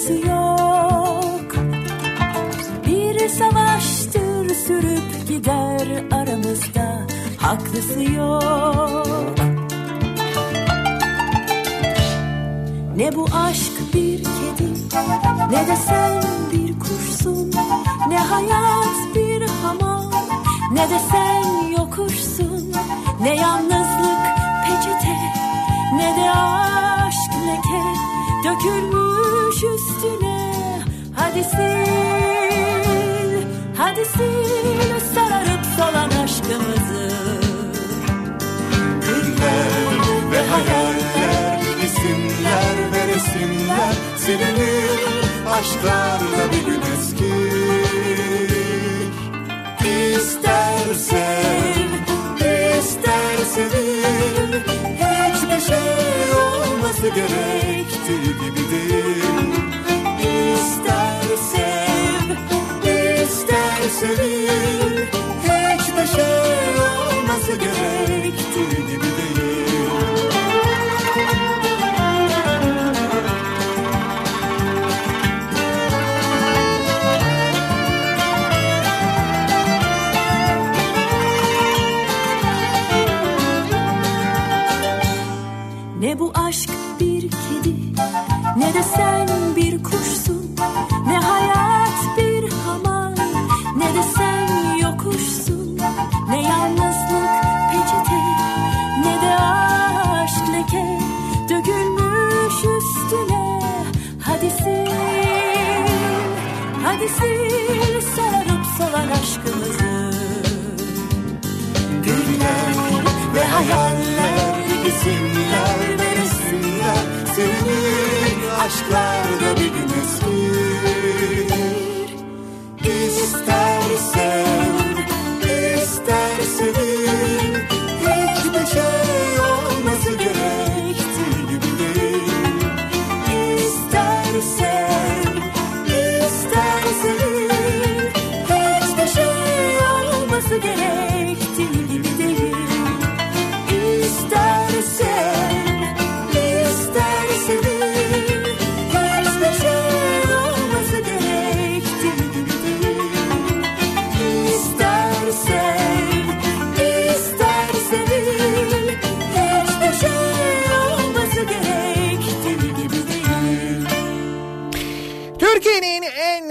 başkası yok. Bir savaştır sürüp gider aramızda. Haklısı yok. Ne bu aşk bir kedi ne de sen bir kuşsun Ne hayat bir hamam ne de sen yokuşsun. Ne yalnızlık peçete ne de aşk leke Dökülmüş hadi sil Hadi sil sararıp solan aşkımızı. Güller ve hayaller, isimler ve resimler silinir Aşklarla bir gün eskir İster sev, ister sevil Hiçbir şey olması gerektiği gibi değil sevil Hiçbir şey olması gerektiği Hadi sil sararıp solan aşkımızı Güller ve hayaller, isimler ve resimler Senin aşklarda bir gün eskir İster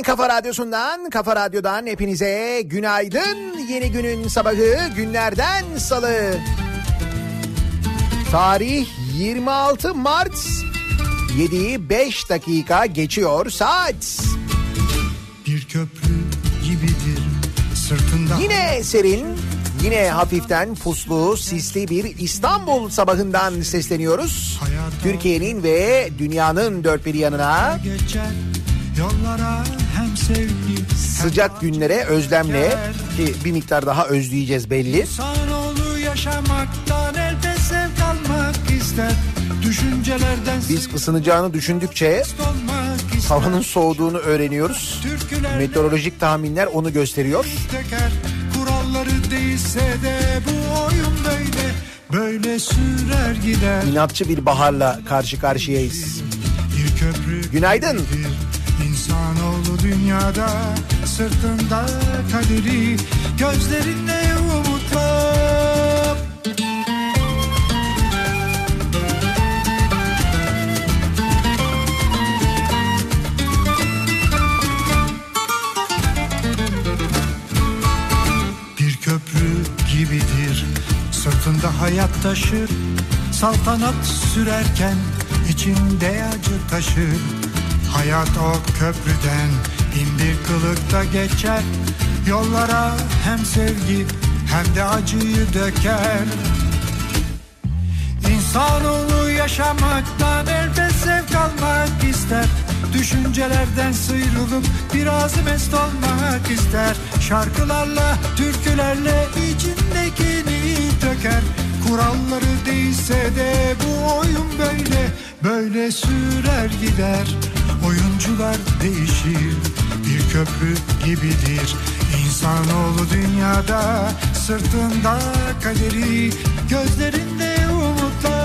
kafa radyosundan, kafa radyodan hepinize günaydın. Yeni günün sabahı günlerden salı. Tarih 26 Mart 7'yi 5 dakika geçiyor saat. Bir köprü gibidir sırtında Yine serin, yine hafiften puslu, sisli bir İstanbul sabahından sesleniyoruz. Türkiye'nin ve dünyanın dört bir yanına geçer yollara sıcak günlere özlemle ki bir miktar daha özleyeceğiz belli. Biz ısınacağını düşündükçe havanın soğuduğunu öğreniyoruz. Meteorolojik tahminler onu gösteriyor. Kuralları değilse de bu oyun böyle Böyle sürer gider İnatçı bir baharla karşı karşıyayız. Günaydın. gibidir. İnsanoğlu dünyada sırtında kaderi gözlerinde umutlar. Bir köprü gibidir Sırtında hayat taşır Saltanat sürerken içinde acı taşır Hayat o köprüden. Bin bir kılıkta geçer. Yollara hem sevgi hem de acıyı döker. İnsanoğlu yaşamaktan elbet zevk almak ister. Düşüncelerden sıyrılıp biraz mest olmak ister. Şarkılarla, türkülerle içindekini döker. Kuralları değilse de bu oyun böyle Böyle sürer gider Oyuncular değişir. Bir köprü gibidir. İnsanoğlu dünyada Sırtında kaderi Gözlerinde umutlar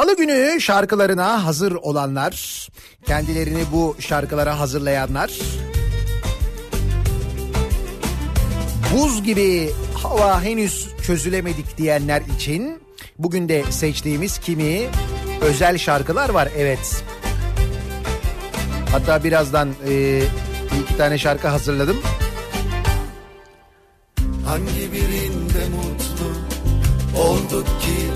Salı günü şarkılarına hazır olanlar, kendilerini bu şarkılara hazırlayanlar, buz gibi hava henüz çözülemedik diyenler için bugün de seçtiğimiz kimi özel şarkılar var evet. Hatta birazdan e, iki tane şarkı hazırladım. Hangi birinde mutlu olduk ki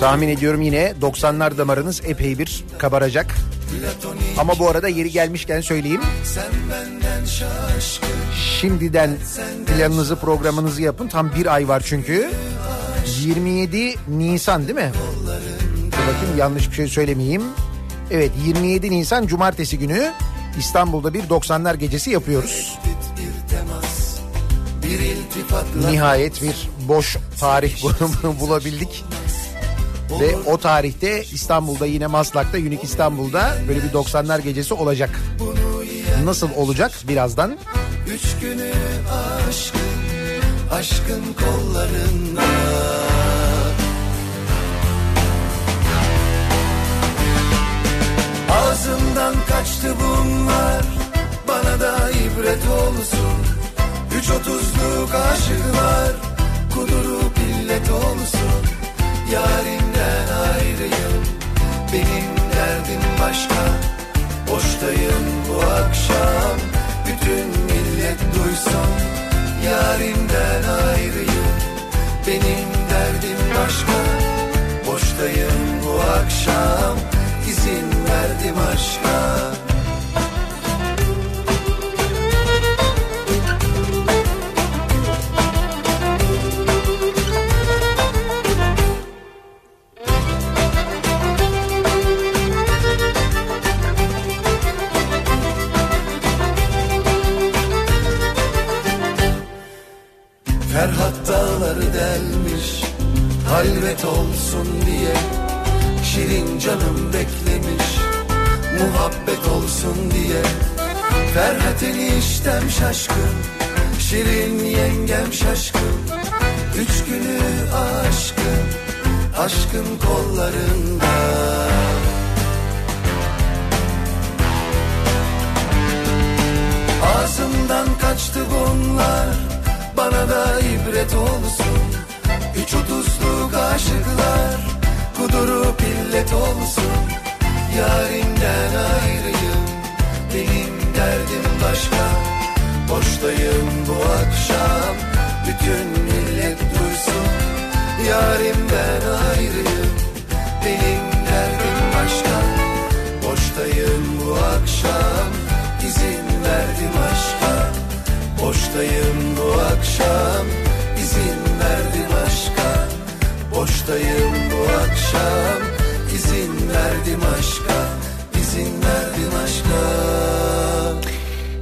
Tahmin ediyorum yine 90'lar damarınız epey bir kabaracak. Ama bu arada yeri gelmişken söyleyeyim. Şimdiden planınızı programınızı yapın. Tam bir ay var çünkü. 27 Nisan değil mi? Dur bakayım yanlış bir şey söylemeyeyim. Evet 27 Nisan Cumartesi günü İstanbul'da bir 90'lar gecesi yapıyoruz. Nihayet bir boş tarih bulabildik. Ve o tarihte İstanbul'da yine Maslak'ta Unique İstanbul'da böyle bir 90'lar gecesi olacak. Nasıl olacak birazdan? üç günü aşkın aşkın kollarında Ağzımdan kaçtı bunlar Bana da ibret olsun Üç otuzluk aşıklar Kudurup illet olsun Yarimden ayrıyım. Benim derdim başka. Boştayım bu akşam. Bütün millet duysun. Yarimden ayrıyım. Benim derdim başka. Boştayım bu akşam. İzin verdim aşka Halvet olsun diye Şirin canım beklemiş Muhabbet olsun diye Ferhat eniştem şaşkın Şirin yengem şaşkın Üç günü aşkın Aşkın kollarında. Ağzımdan kaçtı bunlar Bana da ibret olsun Üç otuzluk aşıklar Kudurup illet olsun. Yarimden ayrıyım Benim derdim başka. Boştayım bu akşam Bütün millet duysun. Yarimden ayrıyım Benim derdim başka. Boştayım bu akşam izin verdim aşka Boştayım bu akşam Boştayım bu akşam izin verdim aşka izin verdim aşka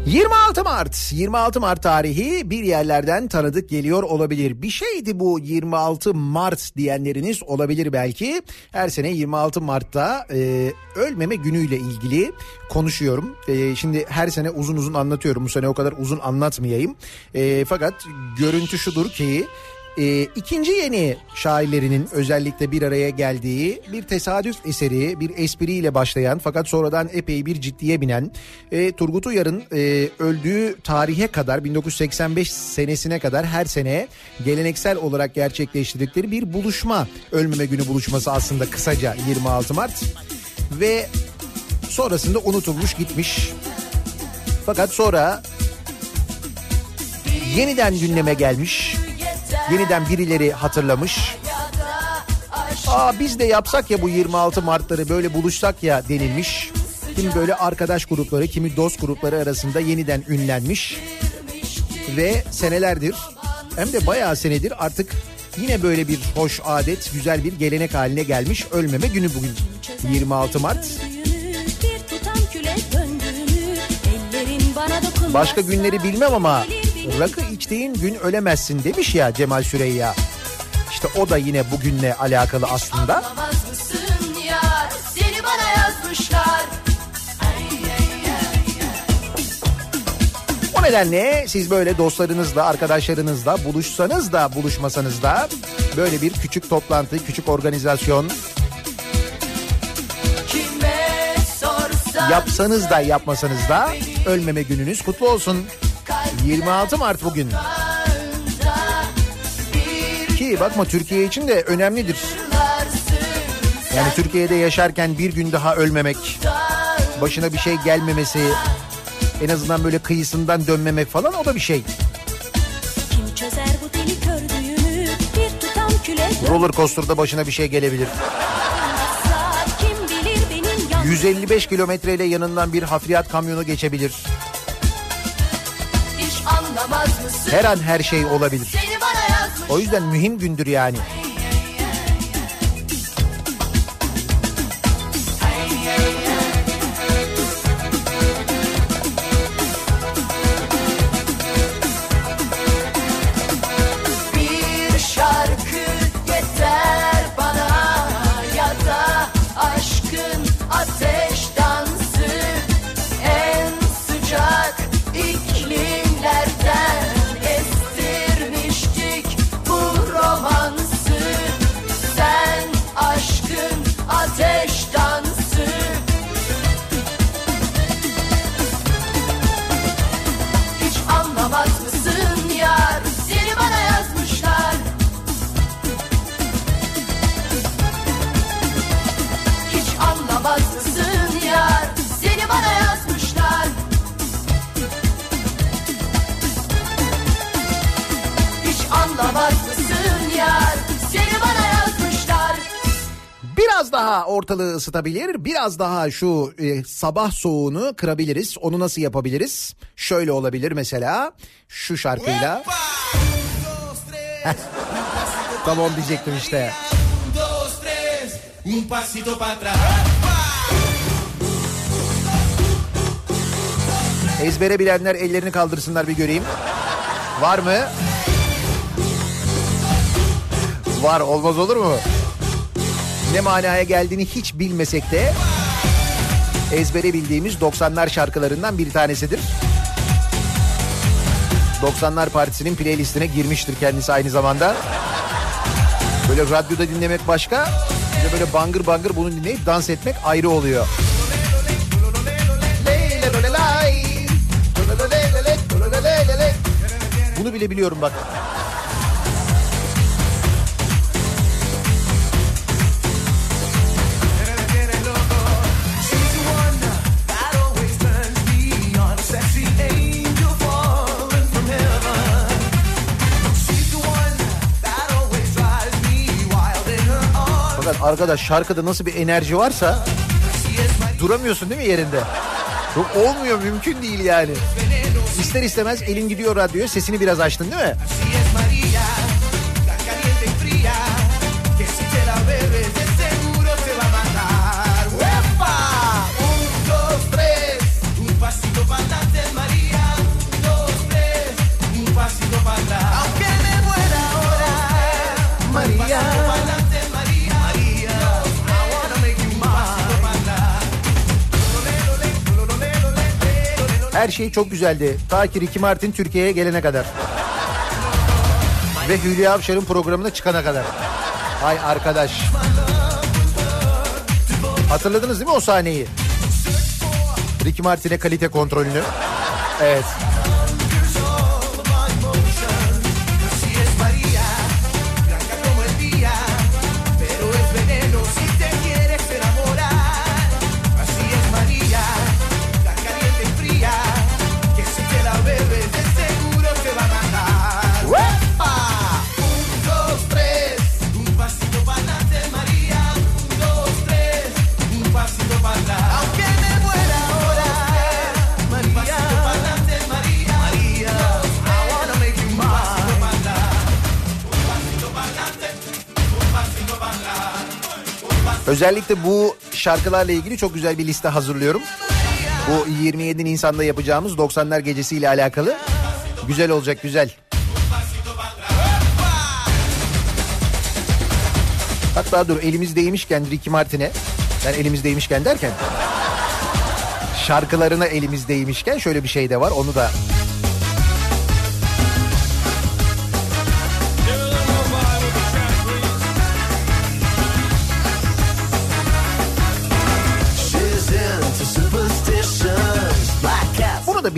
26 Mart 26 Mart tarihi bir yerlerden tanıdık geliyor olabilir. Bir şeydi bu 26 Mart diyenleriniz olabilir belki. Her sene 26 Mart'ta e, ölmeme günüyle ilgili konuşuyorum. E, şimdi her sene uzun uzun anlatıyorum. Bu sene o kadar uzun anlatmayayım. E, fakat görüntü şudur ki e, ikinci yeni şairlerinin özellikle bir araya geldiği bir tesadüf eseri, bir espriyle başlayan fakat sonradan epey bir ciddiye binen e, Turgut Uyar'ın e, öldüğü tarihe kadar 1985 senesine kadar her sene geleneksel olarak gerçekleştirdikleri bir buluşma, ölmeme günü buluşması aslında kısaca 26 Mart ve sonrasında unutulmuş gitmiş. Fakat sonra yeniden gündeme gelmiş. Yeniden birileri hatırlamış. Aa biz de yapsak ya bu 26 Mart'ları böyle buluşsak ya denilmiş. Kimi böyle arkadaş grupları, kimi dost grupları arasında yeniden ünlenmiş. Ve senelerdir hem de bayağı senedir artık yine böyle bir hoş adet, güzel bir gelenek haline gelmiş. Ölmeme günü bugün 26 Mart. Başka günleri bilmem ama rakı içtiğin gün ölemezsin demiş ya Cemal Süreyya. İşte o da yine bugünle alakalı aslında. Anlamaz mısın yar seni bana yazmışlar O nedenle siz böyle dostlarınızla, arkadaşlarınızla buluşsanız da buluşmasanız da böyle bir küçük toplantı, küçük organizasyon Yapsanız da yapmasanız da ölmeme gününüz kutlu olsun. 26 Mart bugün. Ki bakma Türkiye için de önemlidir. Yani Türkiye'de yaşarken bir gün daha ölmemek, başına bir şey gelmemesi, en azından böyle kıyısından dönmemek falan o da bir şey. Roller coaster'da başına bir şey gelebilir. dönmezsa kim bilir benim yan 155 kilometreyle yanından bir hafriyat kamyonu geçebilir. Her an her şey olabilir. O yüzden mühim gündür yani. Isıtabilir, biraz daha şu e, sabah soğuğunu kırabiliriz. Onu nasıl yapabiliriz? Şöyle olabilir mesela şu şarkıyla. Heh. Tam onu diyecektim işte. Un, dos, tres, un pasito para atrás. Ezbere bilenler ellerini kaldırsınlar bir göreyim. Var mı? Var olmaz olur mu? Ne manaya geldiğini hiç bilmesek de ezbere bildiğimiz 90'lar şarkılarından bir tanesidir. 90'lar Partisi'nin playlistine girmiştir kendisi aynı zamanda. Böyle radyoda dinlemek başka, de böyle bangır bangır bunu dinleyip dans etmek ayrı oluyor. Bunu bile biliyorum bak. Fakat arkadaş şarkıda nasıl bir enerji varsa duramıyorsun değil mi yerinde? Olmuyor mümkün değil yani. İster istemez elin gidiyor radyoya sesini biraz açtın değil mi? Her şey çok güzeldi. Ta ki Ricky Martin Türkiye'ye gelene kadar. Ve Hülya Avşar'ın programına çıkana kadar. Ay arkadaş. Hatırladınız değil mi o sahneyi? Ricky Martin'e kalite kontrolünü. Evet. Özellikle bu şarkılarla ilgili çok güzel bir liste hazırlıyorum. Bu 27 Nisan'da yapacağımız 90'lar gecesiyle alakalı. Güzel olacak güzel. Hatta dur elimizdeymişken Ricky Martin'e ben elimizdeymişken derken şarkılarına elimizdeymişken şöyle bir şey de var onu da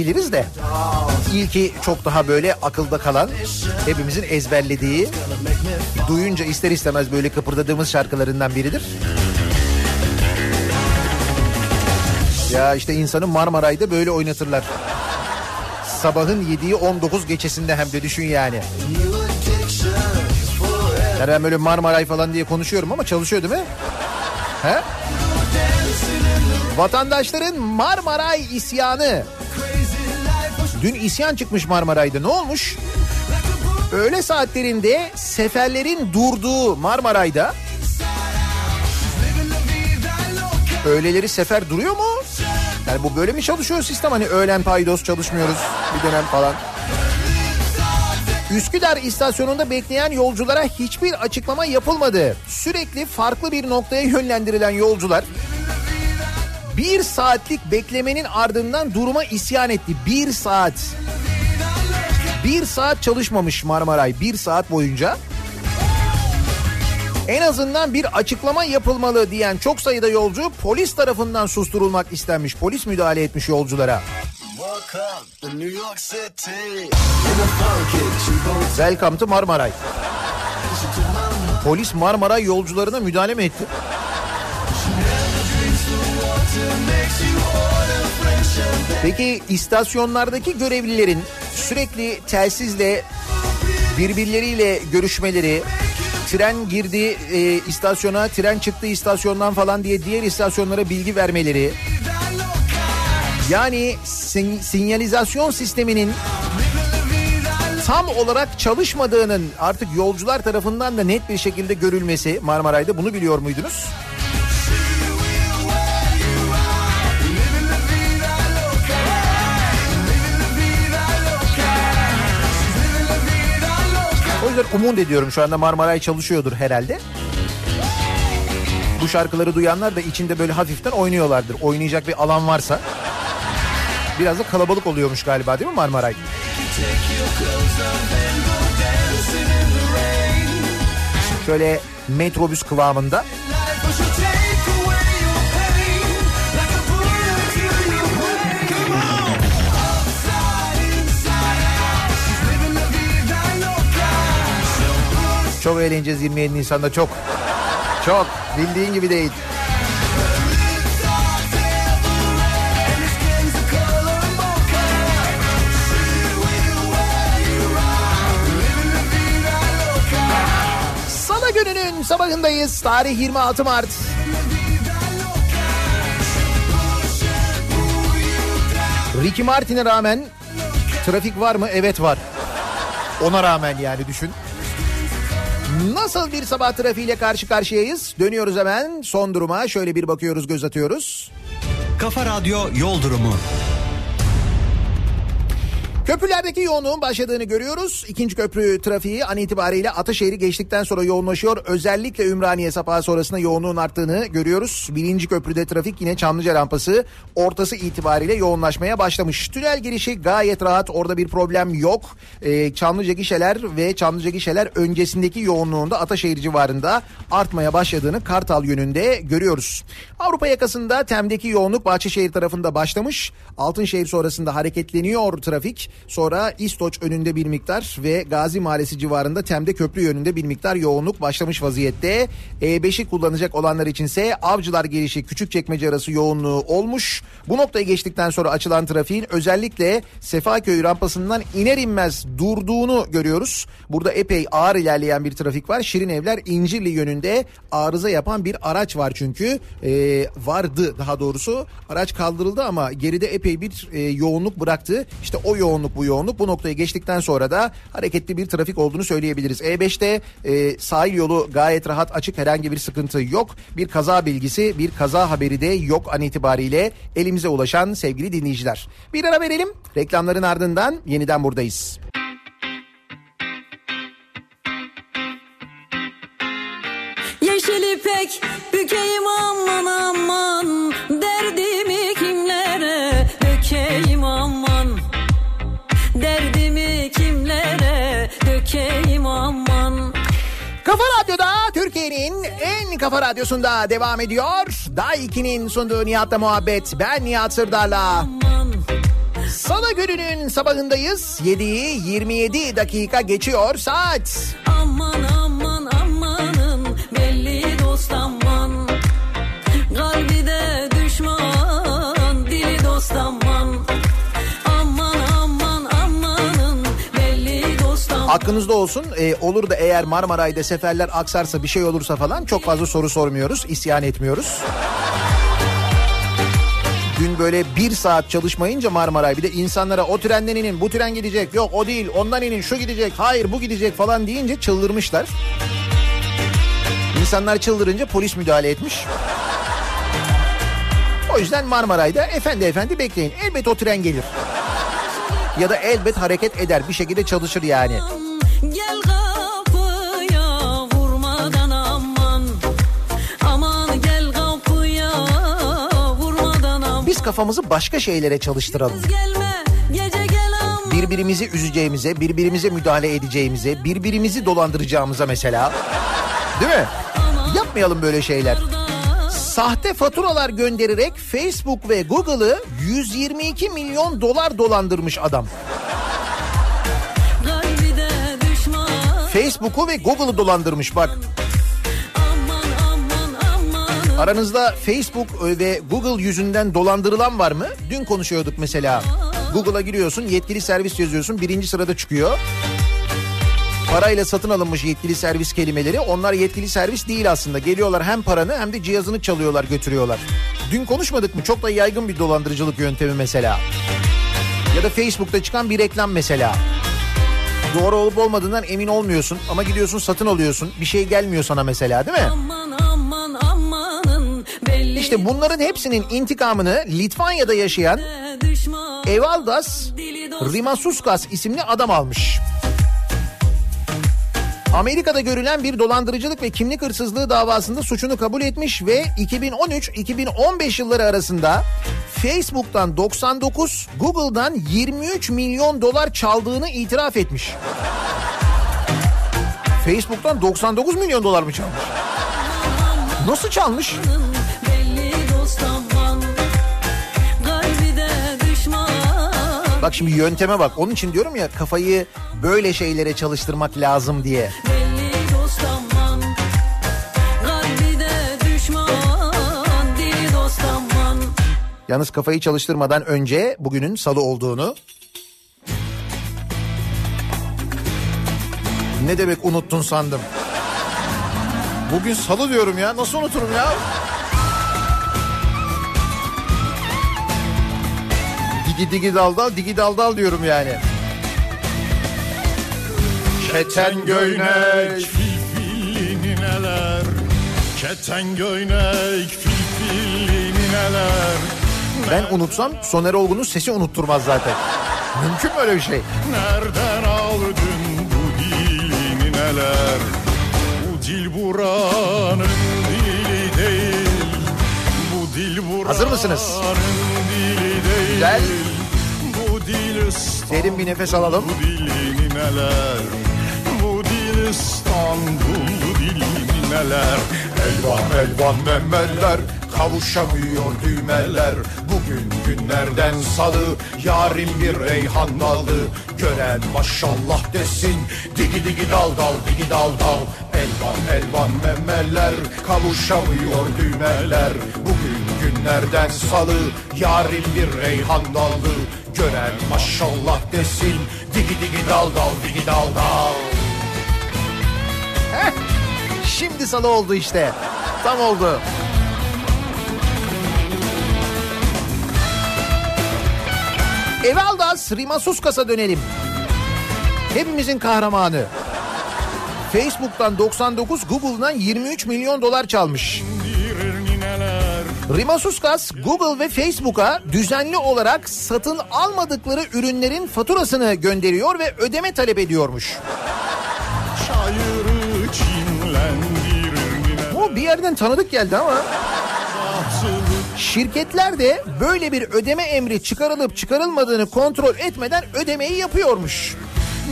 biliriz de. İlki çok daha böyle akılda kalan, hepimizin ezberlediği, duyunca ister istemez böyle kıpırdadığımız şarkılarından biridir. Ya işte insanı Marmaray'da böyle oynatırlar. Sabahın 7'yi 19 geçesinde hem de düşün yani. Yani ben böyle Marmaray falan diye konuşuyorum ama çalışıyor değil mi? He? Vatandaşların Marmaray isyanı. Dün isyan çıkmış Marmaray'da. Ne olmuş? Öğle saatlerinde seferlerin durduğu Marmaray'da öğleleri sefer duruyor mu? Yani bu böyle mi çalışıyor sistem? Hani öğlen paydos çalışmıyoruz bir dönem falan. Üsküdar istasyonunda bekleyen yolculara hiçbir açıklama yapılmadı. Sürekli farklı bir noktaya yönlendirilen yolcular bir saatlik beklemenin ardından duruma isyan etti. Bir saat. Bir saat çalışmamış Marmaray bir saat boyunca. En azından bir açıklama yapılmalı diyen çok sayıda yolcu polis tarafından susturulmak istenmiş. Polis müdahale etmiş yolculara. Welcome to Marmaray. Polis Marmaray yolcularına müdahale mi etti? Peki istasyonlardaki görevlilerin sürekli telsizle birbirleriyle görüşmeleri, tren girdi e, istasyona, tren çıktı istasyondan falan diye diğer istasyonlara bilgi vermeleri. Yani sin- sinyalizasyon sisteminin tam olarak çalışmadığının artık yolcular tarafından da net bir şekilde görülmesi Marmaray'da bunu biliyor muydunuz? O yüzden umut ediyorum şu anda Marmaray çalışıyordur herhalde. Bu şarkıları duyanlar da içinde böyle hafiften oynuyorlardır. Oynayacak bir alan varsa. Biraz da kalabalık oluyormuş galiba değil mi Marmaray? Şöyle metrobüs kıvamında. Çok eğleneceğiz 27 Nisan'da çok. Çok bildiğin gibi değil. Salı gününün sabahındayız. Tarih 26 Mart. Ricky Martin'e rağmen trafik var mı? Evet var. Ona rağmen yani düşün. Nasıl bir sabah trafiğiyle karşı karşıyayız? Dönüyoruz hemen son duruma. Şöyle bir bakıyoruz, göz atıyoruz. Kafa Radyo Yol Durumu. Köprülerdeki yoğunluğun başladığını görüyoruz. İkinci köprü trafiği an itibariyle Ataşehir'i geçtikten sonra yoğunlaşıyor. Özellikle Ümraniye sapağı sonrasında yoğunluğun arttığını görüyoruz. Birinci köprüde trafik yine Çamlıca rampası ortası itibariyle yoğunlaşmaya başlamış. Tünel girişi gayet rahat orada bir problem yok. Ee, Çamlıca gişeler ve Çamlıca gişeler öncesindeki yoğunluğunda Ataşehir civarında artmaya başladığını Kartal yönünde görüyoruz. Avrupa yakasında Tem'deki yoğunluk Bahçeşehir tarafında başlamış. Altınşehir sonrasında hareketleniyor trafik. Sonra İstoç önünde bir miktar ve Gazi Mahallesi civarında Tem'de köprü yönünde bir miktar yoğunluk başlamış vaziyette. E5'i kullanacak olanlar içinse Avcılar girişi Küçükçekmece arası yoğunluğu olmuş. Bu noktayı geçtikten sonra açılan trafiğin özellikle Sefaköy rampasından iner inmez durduğunu görüyoruz. Burada epey ağır ilerleyen bir trafik var. Şirin Evler İncirli yönünde arıza yapan bir araç var çünkü. Ee, vardı daha doğrusu. Araç kaldırıldı ama geride epey bir e, yoğunluk bıraktı. İşte o yoğunluk bu yoğunluk. Bu noktayı geçtikten sonra da hareketli bir trafik olduğunu söyleyebiliriz. E5'te e, sahil yolu gayet rahat açık herhangi bir sıkıntı yok. Bir kaza bilgisi bir kaza haberi de yok an itibariyle elimize ulaşan sevgili dinleyiciler. Bir ara verelim. Reklamların ardından yeniden buradayız. Yeşil ipek bükeyim aman aman kafa radyosunda devam ediyor. Day 2'nin sunduğu Nihat'la muhabbet. Ben Nihat Sırdar'la. Salı gününün sabahındayız. 7'yi 27 dakika geçiyor saat. Aman Aklınızda olsun e, olur da eğer Marmaray'da seferler aksarsa bir şey olursa falan çok fazla soru sormuyoruz. isyan etmiyoruz. Dün böyle bir saat çalışmayınca Marmaray bir de insanlara o trenden inin bu tren gidecek yok o değil ondan inin şu gidecek hayır bu gidecek falan deyince çıldırmışlar. İnsanlar çıldırınca polis müdahale etmiş. O yüzden Marmaray'da efendi efendi bekleyin elbet o tren gelir. Ya da elbet hareket eder bir şekilde çalışır yani. Gel kapıya vurmadan aman Aman gel kapıya vurmadan aman Biz kafamızı başka şeylere çalıştıralım. Gelme gece gel aman Birbirimizi üzeceğimize, birbirimize müdahale edeceğimize, birbirimizi dolandıracağımıza mesela. Değil mi? Yapmayalım böyle şeyler. Sahte faturalar göndererek Facebook ve Google'ı 122 milyon dolar dolandırmış adam. Facebook'u ve Google'ı dolandırmış bak. Aranızda Facebook ve Google yüzünden dolandırılan var mı? Dün konuşuyorduk mesela. Google'a giriyorsun, yetkili servis yazıyorsun, birinci sırada çıkıyor. Parayla satın alınmış yetkili servis kelimeleri. Onlar yetkili servis değil aslında. Geliyorlar hem paranı hem de cihazını çalıyorlar, götürüyorlar. Dün konuşmadık mı? Çok da yaygın bir dolandırıcılık yöntemi mesela. Ya da Facebook'ta çıkan bir reklam mesela. Doğru olup olmadığından emin olmuyorsun ama gidiyorsun satın alıyorsun. Bir şey gelmiyor sana mesela değil mi? aman aman amanın İşte bunların hepsinin intikamını Litvanya'da yaşayan Evaldas Rimasuskas isimli adam almış. Amerika'da görülen bir dolandırıcılık ve kimlik hırsızlığı davasında suçunu kabul etmiş ve 2013-2015 yılları arasında Facebook'tan 99, Google'dan 23 milyon dolar çaldığını itiraf etmiş. Facebook'tan 99 milyon dolar mı çalmış? Nasıl çalmış? Bak şimdi yönteme bak. Onun için diyorum ya kafayı böyle şeylere çalıştırmak lazım diye. Yalnız kafayı çalıştırmadan önce bugünün salı olduğunu... Ne demek unuttun sandım. Bugün salı diyorum ya. Nasıl unuturum ya? Digi digi dal dal digi dal dal diyorum yani. Keten göynek Filfilli nineler Keten göynek filfilli nineler Ben unutsam Soner Olgun'un sesi unutturmaz zaten. Mümkün mü öyle bir şey? Nereden aldın bu dili nineler Bu dil buranın dili değil Bu dil buranın Hazır mısınız? dili Güzel. Derin bir nefes alalım. Bu dili nineler Bu dil İstanbul Bu dil nineler Elvan elvan memeller Kavuşamıyor düğmeler. Bugün günlerden salı Yarim bir reyhan dalı. Gören maşallah desin Digi digi dal dal digi dal dal Elvan elvan memeller Kavuşamıyor düğmeler Bugün günlerden salı Yarim bir reyhan dalı Gören maşallah desin Digi digi dal dal digi dal dal Şimdi salı oldu işte. Tam oldu. Evaldas Rimasuskas'a dönelim. Hepimizin kahramanı. Facebook'tan 99, Google'dan 23 milyon dolar çalmış. Rimasuskas Google ve Facebook'a düzenli olarak satın almadıkları ürünlerin faturasını gönderiyor ve ödeme talep ediyormuş. Bu bir yerden tanıdık geldi ama şirketler de böyle bir ödeme emri çıkarılıp çıkarılmadığını kontrol etmeden ödemeyi yapıyormuş.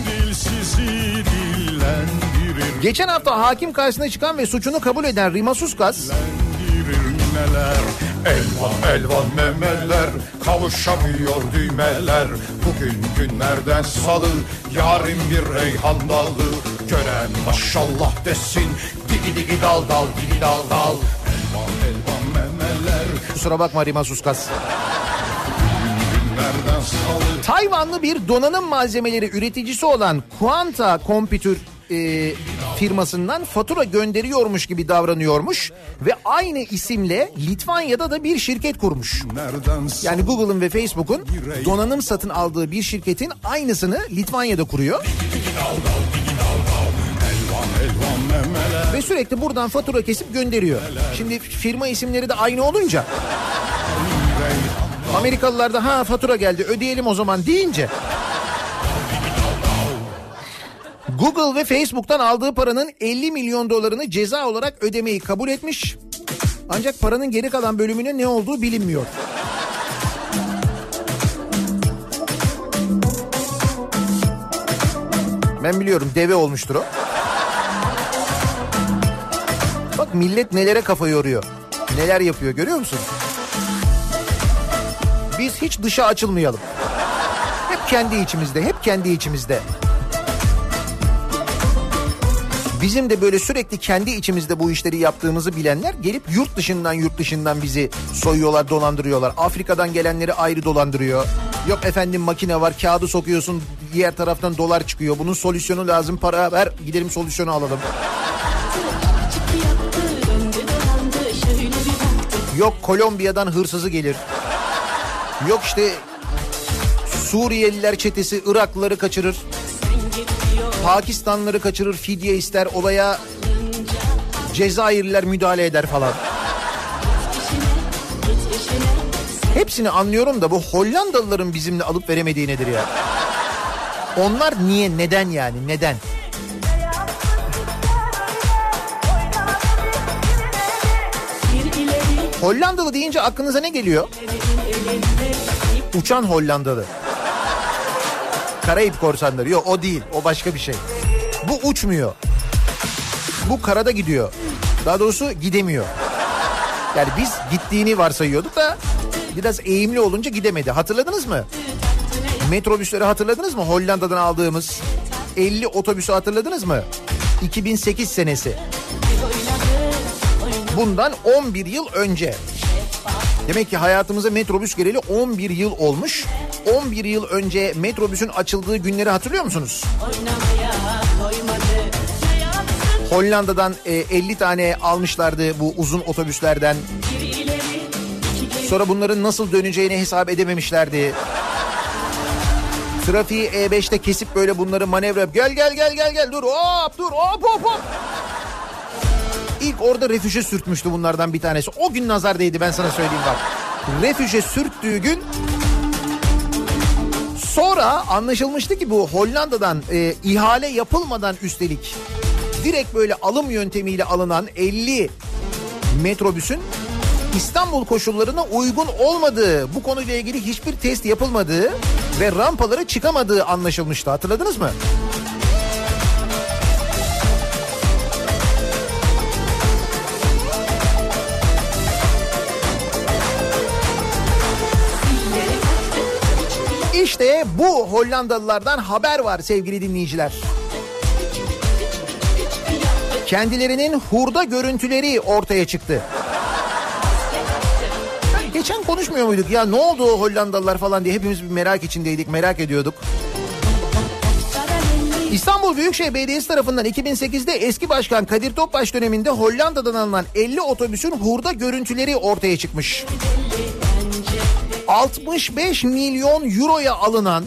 Dilsizi dillendirir Geçen hafta hakim karşısına çıkan ve suçunu kabul eden Rimasuskas Dillendirir nineler Elvan elvan memeler kavuşamıyor düğmeler. Bugün günlerden salı yarın bir reyhan dalı. Gören maşallah desin digi digi dal dal digi dal dal. Elvan elvan memeler. Kusura bakma Rima Suskas. Tayvanlı bir donanım malzemeleri üreticisi olan Quanta Computer e, firmasından fatura gönderiyormuş gibi davranıyormuş ve aynı isimle Litvanya'da da bir şirket kurmuş. Yani Google'ın ve Facebook'un donanım satın aldığı bir şirketin aynısını Litvanya'da kuruyor. Ve sürekli buradan fatura kesip gönderiyor. Şimdi firma isimleri de aynı olunca Amerikalılar da ha fatura geldi ödeyelim o zaman deyince Google ve Facebook'tan aldığı paranın 50 milyon dolarını ceza olarak ödemeyi kabul etmiş. Ancak paranın geri kalan bölümüne ne olduğu bilinmiyor. Ben biliyorum deve olmuştur o. Bak millet nelere kafa yoruyor. Neler yapıyor görüyor musun? Biz hiç dışa açılmayalım. Hep kendi içimizde, hep kendi içimizde. Bizim de böyle sürekli kendi içimizde bu işleri yaptığımızı bilenler gelip yurt dışından yurt dışından bizi soyuyorlar, dolandırıyorlar. Afrika'dan gelenleri ayrı dolandırıyor. Yok efendim makine var, kağıdı sokuyorsun, diğer taraftan dolar çıkıyor. Bunun solüsyonu lazım, para ver, gidelim solüsyonu alalım. Yok Kolombiya'dan hırsızı gelir. Yok işte Suriyeliler çetesi Iraklıları kaçırır. Pakistanlıları kaçırır fidye ister olaya Cezayirliler müdahale eder falan. Hepsini anlıyorum da bu Hollandalıların bizimle alıp veremediği nedir ya? Onlar niye neden yani neden? Hollandalı deyince aklınıza ne geliyor? Uçan Hollandalı. Karayip korsanları. Yok o değil. O başka bir şey. Bu uçmuyor. Bu karada gidiyor. Daha doğrusu gidemiyor. Yani biz gittiğini varsayıyorduk da biraz eğimli olunca gidemedi. Hatırladınız mı? Metrobüsleri hatırladınız mı? Hollanda'dan aldığımız 50 otobüsü hatırladınız mı? 2008 senesi. Bundan 11 yıl önce. Demek ki hayatımıza metrobüs geleli 11 yıl olmuş. 11 yıl önce metrobüsün açıldığı günleri hatırlıyor musunuz? Hollanda'dan e, 50 tane almışlardı bu uzun otobüslerden. Sonra bunların nasıl döneceğini hesap edememişlerdi. Trafiği E5'te kesip böyle bunları manevra gel gel gel gel gel dur hop dur hop hop hop. İlk orada refüje sürtmüştü bunlardan bir tanesi. O gün nazar değdi ben sana söyleyeyim bak. Refüje sürttüğü gün sonra anlaşılmıştı ki bu Hollanda'dan e, ihale yapılmadan üstelik direkt böyle alım yöntemiyle alınan 50 metrobüsün İstanbul koşullarına uygun olmadığı, bu konuyla ilgili hiçbir test yapılmadığı ve rampalara çıkamadığı anlaşılmıştı. Hatırladınız mı? İşte bu Hollandalılardan haber var sevgili dinleyiciler. Kendilerinin hurda görüntüleri ortaya çıktı. Geçen konuşmuyor muyduk ya ne oldu o Hollandalılar falan diye hepimiz bir merak içindeydik merak ediyorduk. İstanbul Büyükşehir Belediyesi tarafından 2008'de eski başkan Kadir Topbaş döneminde Hollanda'dan alınan 50 otobüsün hurda görüntüleri ortaya çıkmış. 65 milyon euroya alınan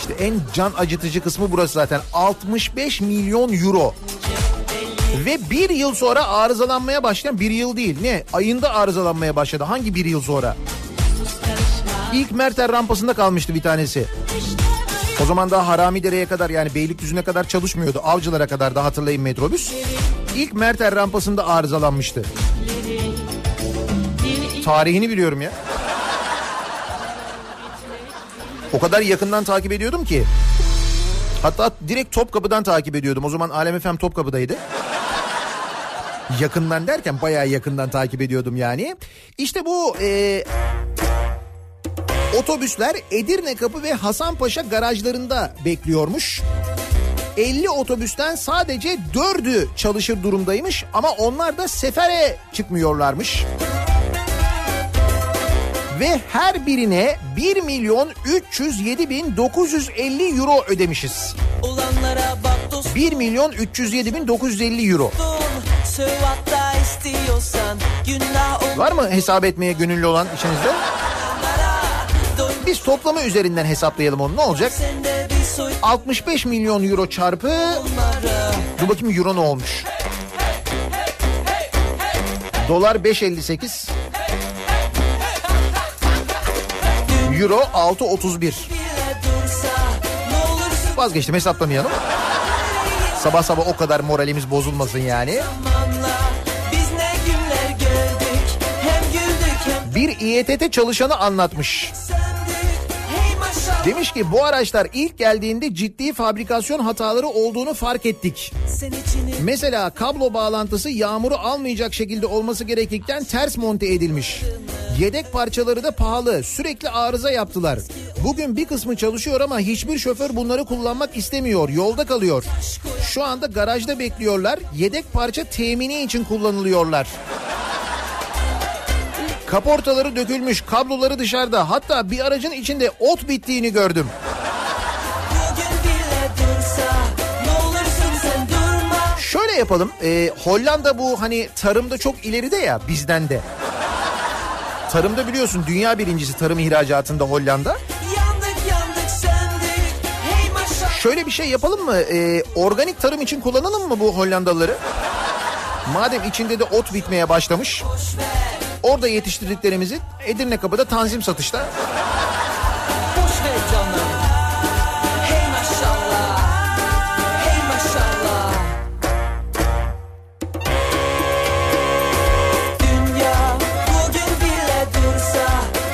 işte en can acıtıcı kısmı burası zaten 65 milyon euro. Ve bir yıl sonra arızalanmaya başlayan bir yıl değil ne ayında arızalanmaya başladı hangi bir yıl sonra? İlk Merter rampasında kalmıştı bir tanesi. O zaman daha Haramidere'ye kadar yani Beylikdüzü'ne kadar çalışmıyordu. Avcılara kadar da hatırlayın metrobüs. İlk Merter rampasında arızalanmıştı. Tarihini biliyorum ya. O kadar yakından takip ediyordum ki. Hatta direkt Topkapı'dan takip ediyordum. O zaman Alem FM Topkapı'daydı. Yakından derken bayağı yakından takip ediyordum yani. İşte bu e, otobüsler Edirne Kapı ve Hasanpaşa garajlarında bekliyormuş. 50 otobüsten sadece 4'ü çalışır durumdaymış ama onlar da sefere çıkmıyorlarmış. Ve her birine 1 milyon 307 bin 950 euro ödemişiz. Olanlara bak dostum 1 milyon 307 bin 950 euro. Var mı hesap etmeye gönüllü olan içinizde? Biz toplamı üzerinden hesaplayalım onu ne olacak? sende bir soy 65 milyon euro çarpı... Dur bakayım euro ne olmuş? Dolar 5.58. Euro 6.31. Bile dursa Ne olursun Vazgeçtim hesaplamayalım. Sabah sabah o kadar moralimiz bozulmasın yani. Bir İETT çalışanı anlatmış. Demiş ki bu araçlar ilk geldiğinde ciddi fabrikasyon hataları olduğunu fark ettik. Mesela kablo bağlantısı yağmuru almayacak şekilde olması gerekirken ters monte edilmiş. Yedek parçaları da pahalı. Sürekli arıza yaptılar. Bugün bir kısmı çalışıyor ama hiçbir şoför bunları kullanmak istemiyor. Yolda kalıyor. Şu anda garajda bekliyorlar. Yedek parça temini için kullanılıyorlar. Kaportaları dökülmüş, kabloları dışarıda. Hatta bir aracın içinde ot bittiğini gördüm. Şöyle yapalım. e, Hollanda bu hani tarımda çok ileride ya bizden de. Tarımda biliyorsun dünya birincisi tarım ihracatında Hollanda. Şöyle bir şey yapalım mı? E, organik tarım için kullanalım mı bu Hollandalıları? Madem içinde de ot bitmeye başlamış. Orada yetiştirdiklerimizi Edirne Kapı'da tanzim satışta. Boş ver canım Hey maşallah Hey maşallah Dünya bugün bile dursa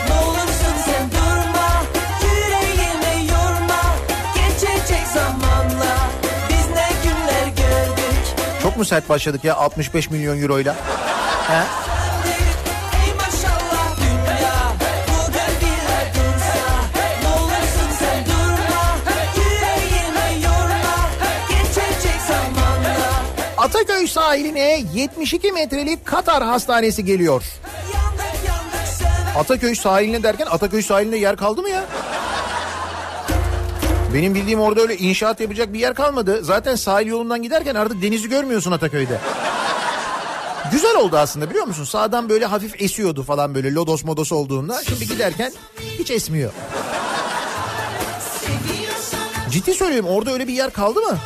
Ne olursun sen durma Yüreğimi yorma Geçecek zamanla Biz ne günler gördük Çok mu sert başladık ya 65 milyon euroyla? He? Ataköy sahiline 72 metrelik Katar hastanesi geliyor. Ataköy sahiline derken Ataköy sahilinde yer kaldı mı ya? Benim bildiğim orada öyle inşaat yapacak bir yer kalmadı. Zaten sahil yolundan giderken artık denizi görmüyorsun Ataköy'de. Güzel oldu aslında biliyor musun? Sağdan böyle hafif esiyordu falan böyle lodos modos olduğunda. Şimdi giderken hiç esmiyor. Ciddi söylüyorum orada öyle bir yer kaldı mı?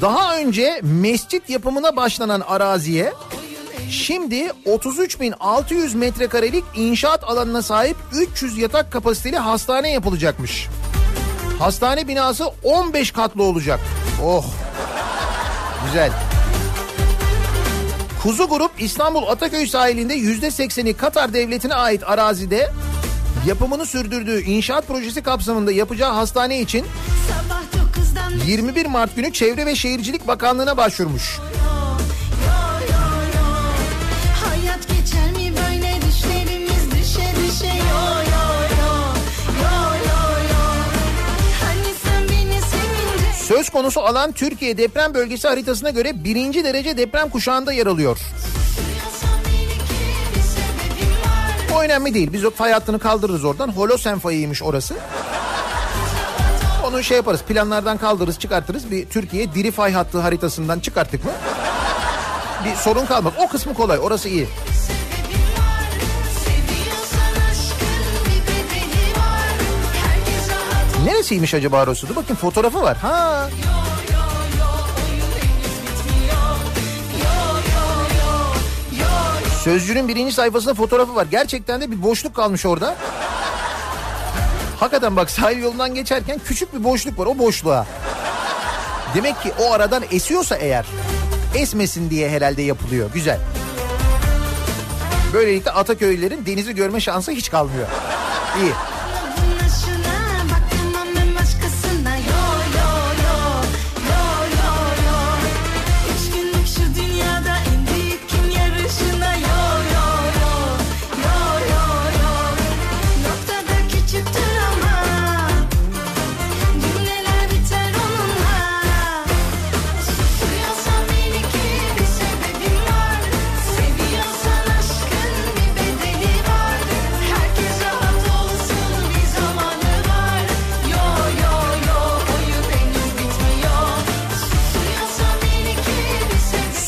Daha önce mescit yapımına başlanan araziye şimdi 33.600 metrekarelik inşaat alanına sahip 300 yatak kapasiteli hastane yapılacakmış. Hastane binası 15 katlı olacak. Oh. Güzel. Kuzu Grup İstanbul Ataköy sahilinde %80'i Katar devletine ait arazide yapımını sürdürdüğü inşaat projesi kapsamında yapacağı hastane için 21 Mart günü Çevre ve Şehircilik Bakanlığı'na başvurmuş. Söz konusu alan Türkiye deprem bölgesi haritasına göre birinci derece deprem kuşağında yer alıyor. O önemli değil. Biz o fay hattını kaldırırız oradan. Holosen fayıymış orası. Onu şey yaparız planlardan kaldırırız çıkartırız. Bir Türkiye diri fay hattı haritasından çıkarttık mı? Bir sorun kalmaz. O kısmı kolay orası iyi. Neresiymiş acaba orası? Dur bakayım fotoğrafı var. Ha. Sözcünün birinci sayfasında fotoğrafı var. Gerçekten de bir boşluk kalmış orada. Hakikaten bak sahil yolundan geçerken küçük bir boşluk var o boşluğa. Demek ki o aradan esiyorsa eğer esmesin diye herhalde yapılıyor. Güzel. Böylelikle Ataköy'lerin denizi görme şansı hiç kalmıyor. İyi.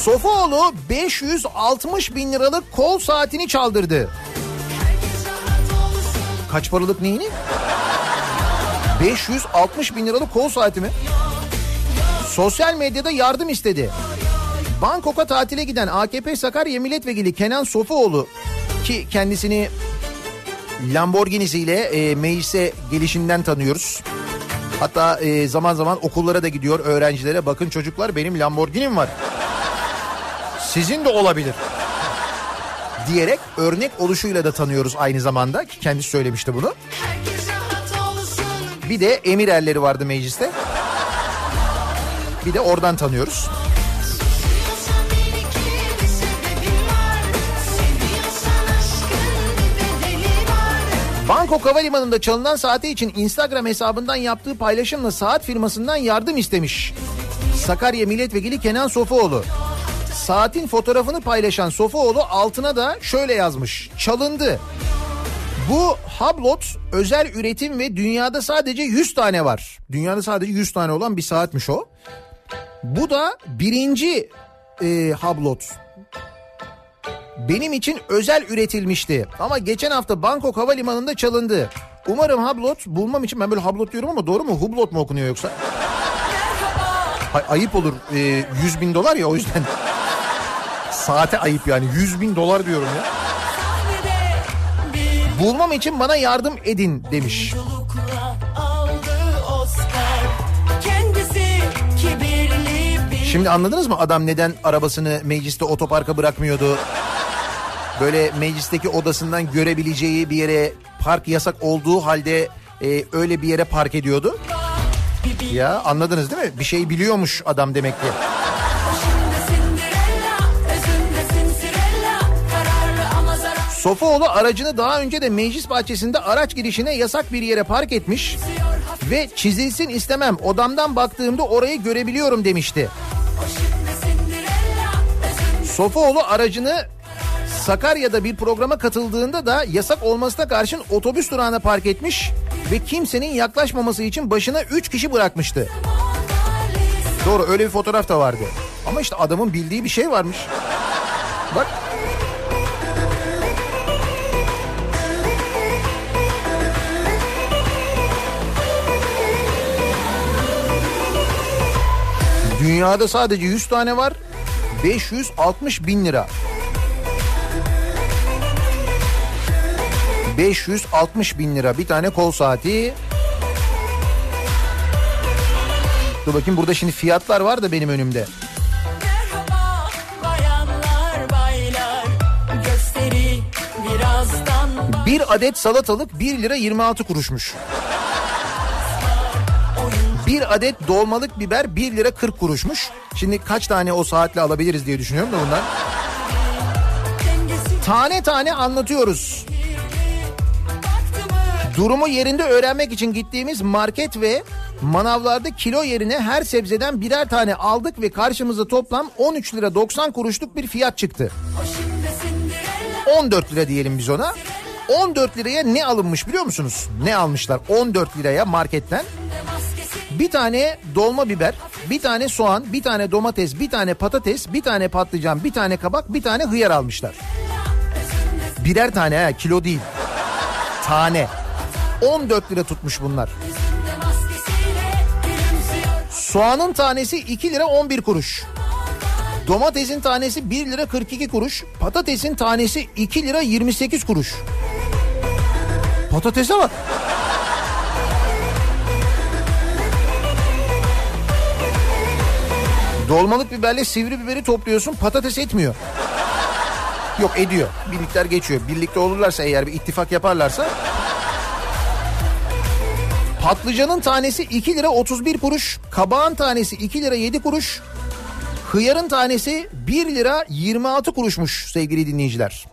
Sofuoğlu 560 bin liralık kol saatini çaldırdı. Kaç paralık neyini? 560 bin liralık kol saati mi? Sosyal medyada yardım istedi. Bangkok'a tatile giden AKP Sakarya Milletvekili Kenan Sofuoğlu ki kendisini Lamborghini'siyle e, meclise gelişinden tanıyoruz. Hatta e, zaman zaman okullara da gidiyor öğrencilere bakın çocuklar benim Lamborghini'm var. Sizin de olabilir. Diyerek örnek oluşuyla da tanıyoruz aynı zamanda ki kendisi söylemişti bunu. Bir de emir erleri vardı mecliste. Bir de oradan tanıyoruz. Bangkok Havalimanı'nda çalınan saati için Instagram hesabından yaptığı paylaşımla saat firmasından yardım istemiş. Sakarya Milletvekili Kenan Sofuoğlu. Saatin fotoğrafını paylaşan Sofuoğlu altına da şöyle yazmış. Çalındı. Bu Hublot özel üretim ve dünyada sadece 100 tane var. Dünyada sadece 100 tane olan bir saatmiş o. Bu da birinci e, Hublot. Benim için özel üretilmişti. Ama geçen hafta Bangkok Havalimanı'nda çalındı. Umarım Hublot bulmam için ben böyle Hublot diyorum ama doğru mu? Hublot mu okunuyor yoksa? Ay- ayıp olur. E, 100 bin dolar ya o yüzden. Saate ayıp yani. 100 bin dolar diyorum ya. Bulmam için bana yardım edin demiş. Şimdi anladınız mı adam neden arabasını mecliste otoparka bırakmıyordu? Böyle meclisteki odasından görebileceği bir yere park yasak olduğu halde e, öyle bir yere park ediyordu. Ya anladınız değil mi? Bir şey biliyormuş adam demek ki. Sofuoğlu aracını daha önce de meclis bahçesinde araç girişine yasak bir yere park etmiş ve çizilsin istemem odamdan baktığımda orayı görebiliyorum demişti. Sofuoğlu aracını Sakarya'da bir programa katıldığında da yasak olmasına karşın otobüs durağına park etmiş ve kimsenin yaklaşmaması için başına 3 kişi bırakmıştı. Doğru öyle bir fotoğraf da vardı. Ama işte adamın bildiği bir şey varmış. Bak Dünyada sadece 100 tane var. 560 bin lira. 560 bin lira bir tane kol saati. Dur bakayım burada şimdi fiyatlar var da benim önümde. Merhaba bayanlar baylar Gösteri birazdan Bir adet salatalık 1 lira 26 kuruşmuş. Bir adet dolmalık biber 1 lira 40 kuruşmuş. Şimdi kaç tane o saatle alabiliriz diye düşünüyorum da bundan. Tane tane anlatıyoruz. Durumu yerinde öğrenmek için gittiğimiz market ve manavlarda kilo yerine her sebzeden birer tane aldık ve karşımıza toplam 13 lira 90 kuruşluk bir fiyat çıktı. Başında Cinderella 14 lira diyelim biz ona. 14 liraya ne alınmış biliyor musunuz? Ne almışlar 14 liraya marketten? Bir tane dolma biber, bir tane soğan, bir tane domates, bir tane patates, bir tane patlıcan, bir tane kabak, bir tane hıyar almışlar. Birer tane ha kilo değil. Tane. 14 lira tutmuş bunlar. Soğanın tanesi 2 lira 11 kuruş. Domatesin tanesi 1 lira 42 kuruş. Patatesin tanesi 2 lira 28 kuruş. Patatese bak. Dolmalık biberle sivri biberi topluyorsun patates etmiyor. Yok ediyor. Bir miktar geçiyor. Birlikte olurlarsa eğer bir ittifak yaparlarsa Patlıcanın tanesi 2 lira 31 kuruş. Kabağın tanesi 2 lira 7 kuruş. Hıyarın tanesi 1 lira 26 kuruşmuş sevgili dinleyiciler.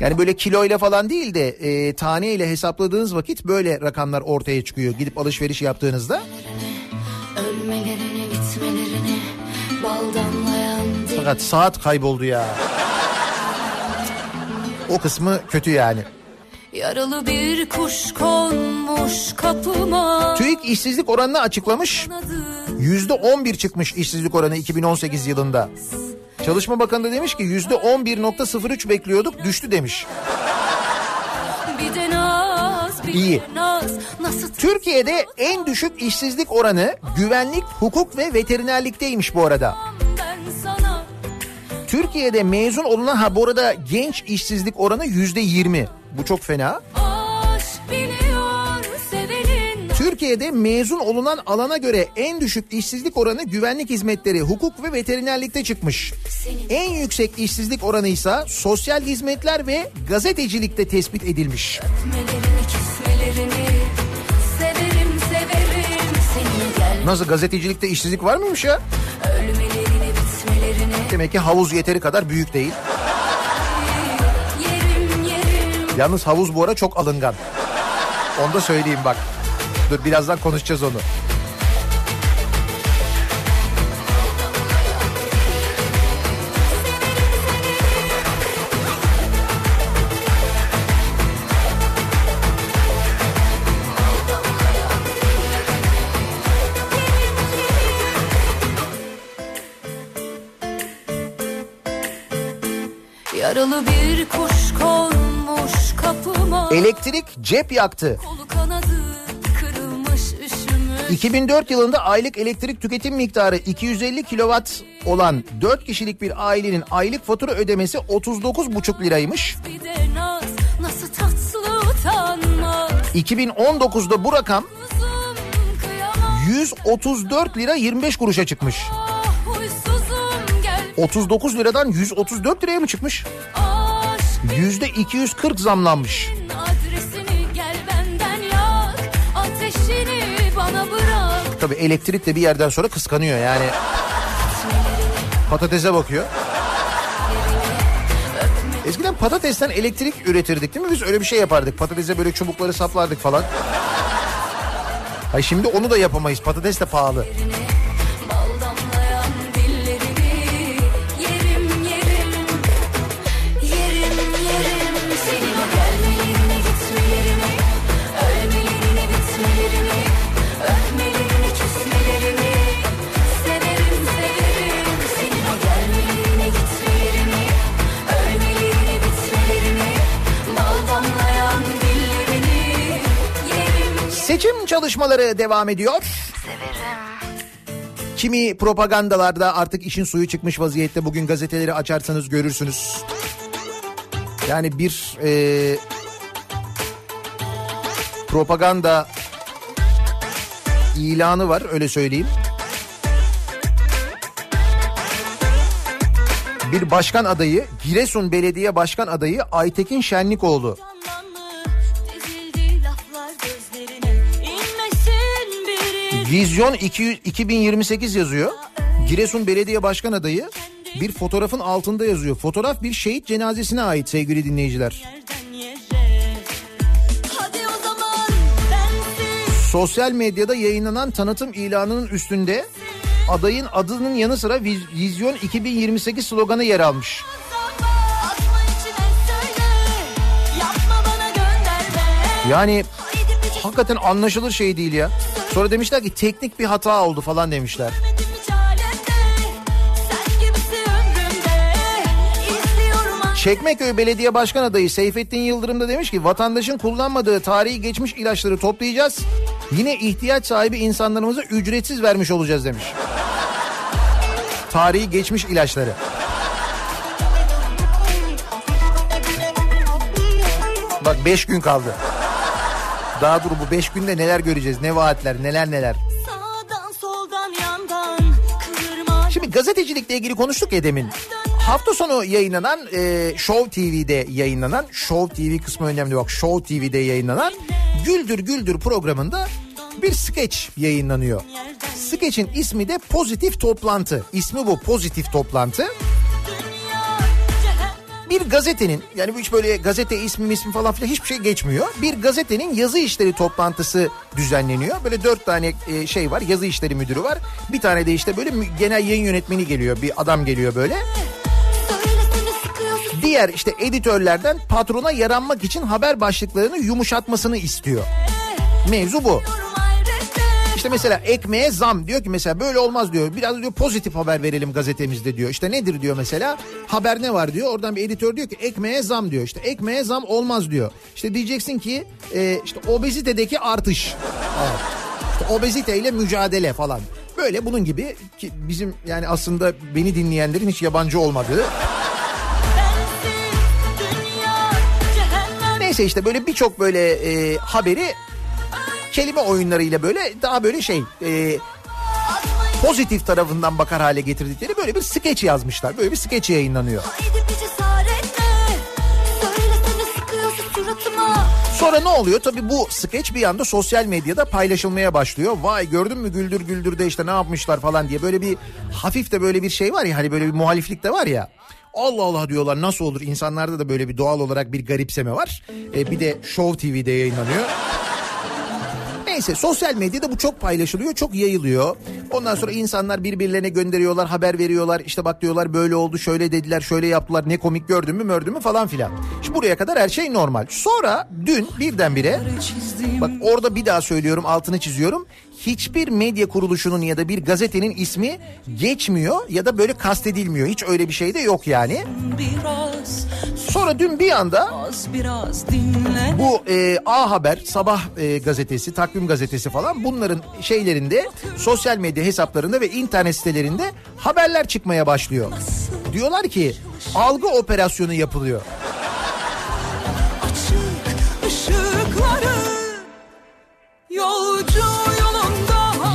Yani böyle kiloyla falan değil de e, taneyle hesapladığınız vakit böyle rakamlar ortaya çıkıyor. Gidip alışveriş yaptığınızda. Ölmelerini Fakat saat kayboldu ya. O kısmı kötü yani. Yaralı bir kuş konmuş kapıma TÜİK işsizlik oranını açıklamış. Yüzde 11 çıkmış işsizlik oranı 2018 yılında. Çalışma Bakanı da demiş ki yüzde 11.03 bekliyorduk düştü demiş. İyi. Türkiye'de en düşük işsizlik oranı güvenlik, hukuk ve veterinerlikteymiş bu arada. Türkiye'de mezun olunan ha bu arada genç işsizlik oranı yüzde 20. Bu çok fena. Türkiye'de mezun olunan alana göre en düşük işsizlik oranı güvenlik hizmetleri, hukuk ve veterinerlikte çıkmış. En yüksek işsizlik oranı ise sosyal hizmetler ve gazetecilikte tespit edilmiş. Öpmelerini, severim severim seni gel. Nasıl gazetecilikte işsizlik var mıymış ya? Ölmelerini, bitmelerini Demek ki havuz yeteri kadar büyük değil. yerim yerim. Yalnız havuz bu ara çok alıngan. Onu da söyleyeyim bak. Dur birazdan konuşacağız onu. Yaralı bir kuş konmuş kapıma. Elektrik cep yaktı. Kolu kanadı kırılmış üşümüş. 2004 yılında aylık elektrik tüketim miktarı 250 kilowatt olan 4 kişilik bir ailenin aylık fatura ödemesi 39,5 liraymış. Bir de naz nasıl tatlı utanmaz. 2019'da bu rakam Kızım kıyamam 134 lira 25 kuruşa çıkmış. Ah huysuzum gel. 39 liradan 134 liraya mı çıkmış? Yüzde 240 zamlanmış. Tabii elektrik de bir yerden sonra kıskanıyor yani. Patatese bakıyor. Eskiden patatesten elektrik üretirdik değil mi? Biz öyle bir şey yapardık. Patatese böyle çubukları saplardık falan. Ay şimdi onu da yapamayız. Patates de pahalı. Bal Seçim çalışmaları devam ediyor. Kimi propagandalarda artık işin suyu çıkmış vaziyette. Bugün gazeteleri açarsanız görürsünüz. Yani bir e, propaganda ilanı var öyle söyleyeyim. Bir başkan adayı Giresun Belediye Başkan adayı Aytekin Şenlikoğlu. Vizyon 200 2028 yazıyor. Giresun Belediye Başkan adayı bir fotoğrafın altında yazıyor. Fotoğraf bir şehit cenazesine ait sevgili dinleyiciler. Sosyal medyada yayınlanan tanıtım ilanının üstünde adayın adının yanı sıra Viz- Vizyon 2028 sloganı yer almış. Yani hakikaten anlaşılır şey değil ya. Sonra demişler ki teknik bir hata oldu falan demişler. Çekmeköy Belediye Başkan adayı Seyfettin Yıldırım da demiş ki vatandaşın kullanmadığı tarihi geçmiş ilaçları toplayacağız. Yine ihtiyaç sahibi insanlarımıza ücretsiz vermiş olacağız demiş. Tarihi geçmiş ilaçları. Bak 5 gün kaldı. Daha dur bu 5 günde neler göreceğiz? Ne vaatler, neler neler. Sağdan soldan yandan Şimdi gazetecilikle ilgili konuştuk ya demin. Hafta sonu yayınlanan e, Show TV'de yayınlanan Show TV kısmı önemli bak Show TV'de yayınlanan Güldür Güldür programında bir skeç yayınlanıyor. Skeçin ismi de Pozitif Toplantı. İsmi bu Pozitif Toplantı. Bir gazetenin yani bu hiç böyle gazete ismi ismi falan filan hiçbir şey geçmiyor. Bir gazetenin yazı işleri toplantısı düzenleniyor. Böyle dört tane e, şey var yazı işleri müdürü var. Bir tane de işte böyle genel yayın yönetmeni geliyor. Bir adam geliyor böyle. Diğer işte editörlerden patrona yaranmak için haber başlıklarını yumuşatmasını istiyor. Mevzu bu. İşte mesela ekmeğe zam diyor ki mesela böyle olmaz diyor. Biraz diyor pozitif haber verelim gazetemizde diyor. İşte nedir diyor mesela haber ne var diyor. Oradan bir editör diyor ki ekmeğe zam diyor. İşte ekmeğe zam olmaz diyor. İşte diyeceksin ki e, işte obezitedeki artış. Evet. İşte obeziteyle mücadele falan. Böyle bunun gibi ki bizim yani aslında beni dinleyenlerin hiç yabancı olmadığı Neyse işte böyle birçok böyle e, haberi kelime oyunlarıyla böyle daha böyle şey e, pozitif tarafından bakar hale getirdikleri böyle bir skeç yazmışlar. Böyle bir skeç yayınlanıyor. Sonra ne oluyor? Tabii bu skeç bir anda sosyal medyada paylaşılmaya başlıyor. Vay gördün mü Güldür Güldür'de işte ne yapmışlar falan diye böyle bir hafif de böyle bir şey var ya hani böyle bir muhaliflik de var ya. Allah Allah diyorlar nasıl olur insanlarda da böyle bir doğal olarak bir garipseme var. E, bir de Show TV'de yayınlanıyor. Neyse sosyal medyada bu çok paylaşılıyor, çok yayılıyor. Ondan sonra insanlar birbirlerine gönderiyorlar, haber veriyorlar. İşte bak diyorlar böyle oldu, şöyle dediler, şöyle yaptılar. Ne komik gördün mü, mördün mü falan filan. Şimdi buraya kadar her şey normal. Sonra dün birdenbire bak orada bir daha söylüyorum, altını çiziyorum. Hiçbir medya kuruluşunun ya da bir gazetenin ismi geçmiyor ya da böyle kastedilmiyor. Hiç öyle bir şey de yok yani. Biraz Sonra dün bir anda az biraz dinle bu e, A Haber, Sabah e, gazetesi, Takvim gazetesi falan bunların şeylerinde sosyal medya hesaplarında ve internet sitelerinde haberler çıkmaya başlıyor. Diyorlar ki algı operasyonu yapılıyor.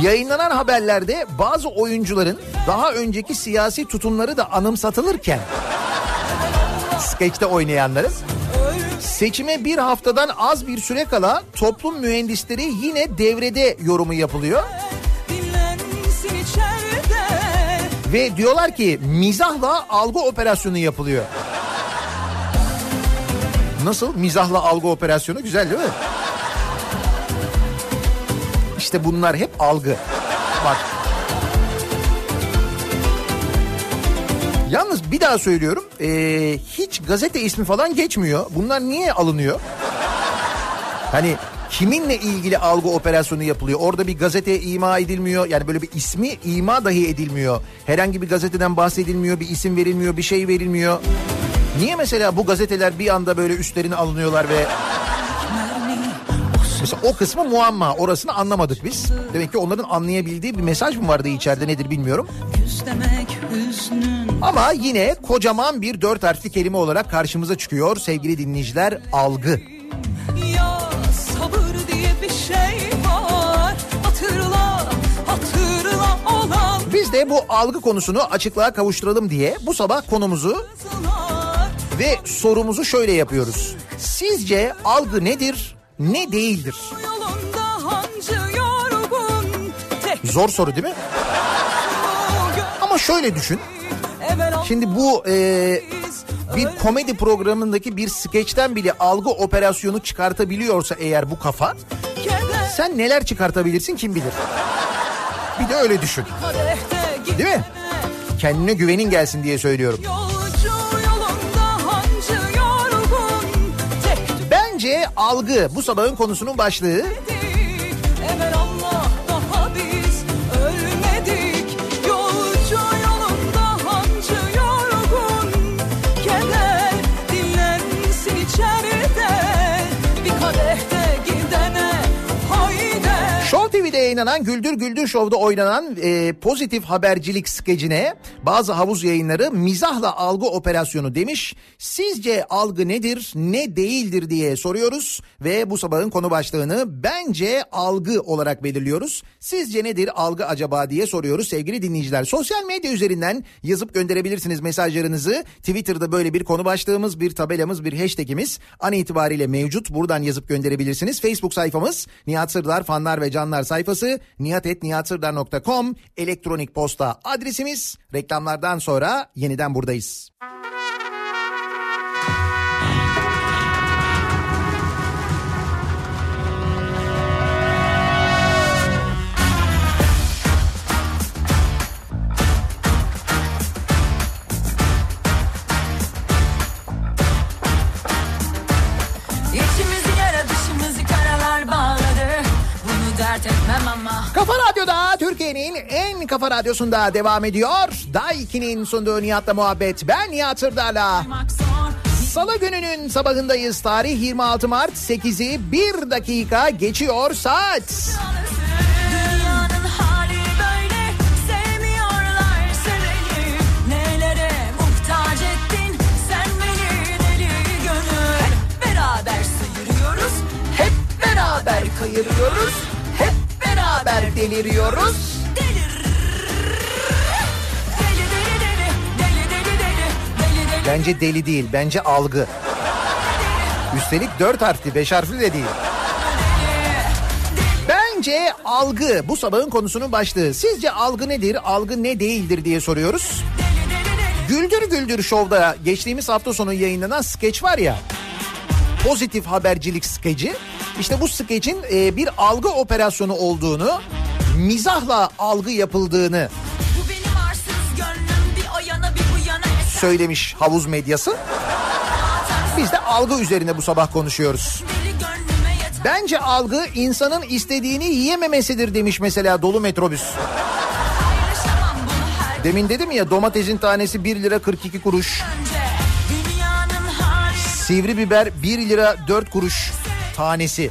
Yayınlanan haberlerde bazı oyuncuların daha önceki siyasi tutumları da anımsatılırken skeçte oynayanların seçime bir haftadan az bir süre kala toplum mühendisleri yine devrede yorumu yapılıyor. Ve diyorlar ki mizahla algı operasyonu yapılıyor. Nasıl? Mizahla algı operasyonu güzel değil mi? İşte bunlar hep algı. Bak. Yalnız bir daha söylüyorum. ee, hiç gazete ismi falan geçmiyor. Bunlar niye alınıyor? Hani kiminle ilgili algı operasyonu yapılıyor? Orada bir gazete ima edilmiyor. Yani böyle bir ismi ima dahi edilmiyor. Herhangi bir gazeteden bahsedilmiyor, bir isim verilmiyor, bir şey verilmiyor. Niye mesela bu gazeteler bir anda böyle üstlerine alınıyorlar ve Mesela o kısmı muamma. Orasını anlamadık biz. Demek ki onların anlayabildiği bir mesaj mı vardı içeride nedir bilmiyorum. Hüznün Ama yine kocaman bir dört harfli kelime olarak karşımıza çıkıyor sevgili dinleyiciler algı. Ya sabır diye bir şey var Hatırla hatırla olan Biz de bu algı konusunu açıklığa kavuşturalım diye bu sabah konumuzu ve sorumuzu şöyle yapıyoruz. Sizce algı nedir, ne değildir? Zor soru değil mi? Ama şöyle düşün. Şimdi bu e, bir komedi programındaki bir skeçten bile algı operasyonu çıkartabiliyorsa eğer bu kafa sen neler çıkartabilirsin kim bilir. Bir de öyle düşün. Değil mi? Kendine güvenin gelsin diye söylüyorum. Bence algı bu sabahın konusunun başlığı. Yayınlanan Güldür Güldür Show'da oynanan e, pozitif habercilik skecine bazı havuz yayınları mizahla algı operasyonu demiş. Sizce algı nedir ne değildir diye soruyoruz ve bu sabahın konu başlığını bence algı olarak belirliyoruz. Sizce nedir algı acaba diye soruyoruz sevgili dinleyiciler. Sosyal medya üzerinden yazıp gönderebilirsiniz mesajlarınızı. Twitter'da böyle bir konu başlığımız, bir tabelamız, bir hashtagimiz an itibariyle mevcut. Buradan yazıp gönderebilirsiniz. Facebook sayfamız Nihat Sırdar fanlar ve canlar sayfası nihatetnihatsırdar.com elektronik posta adresimiz. Reklamlardan sonra yeniden buradayız. İçimizi Kafa Radyo'da Türkiye'nin en kafa radyosunda devam ediyor. Daiki'nin sunduğu Nihat'la muhabbet. Ben Nihat Sırdar'la. Salı gününün sabahındayız. Tarih 26 Mart 8'i 1 dakika geçiyor saat. Deli Bence deli değil, bence algı. Üstelik dört harfli, beş harfli de değil. Bence algı bu sabahın konusunun başlığı. Sizce algı nedir, algı ne değildir diye soruyoruz. Güldür Güldür Show'da geçtiğimiz hafta sonu yayınlanan skeç var ya. Pozitif habercilik skeci. İşte bu skecin e, bir algı operasyonu olduğunu, mizahla algı yapıldığını Bu benim arsız gönlüm Bir o yana bir bu yana eser söylemiş havuz medyası. Biz de algı üzerine bu sabah konuşuyoruz. Bence algı insanın istediğini yiyememesidir demiş mesela dolu metrobüs. Demin dedim ya domatesin tanesi 1 lira 42 kuruş. Sivri biber 1 lira 4 kuruş tanesi.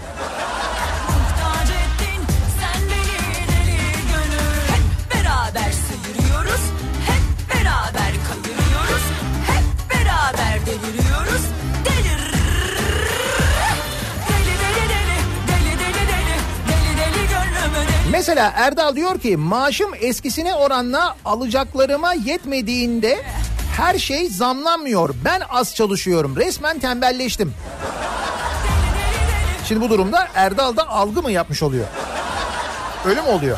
Mesela Erdal diyor ki maaşım eskisine oranla alacaklarıma yetmediğinde her şey zamlanmıyor. Ben az çalışıyorum. Resmen tembelleştim. Şimdi bu durumda Erdal da algı mı yapmış oluyor? Öyle mi oluyor?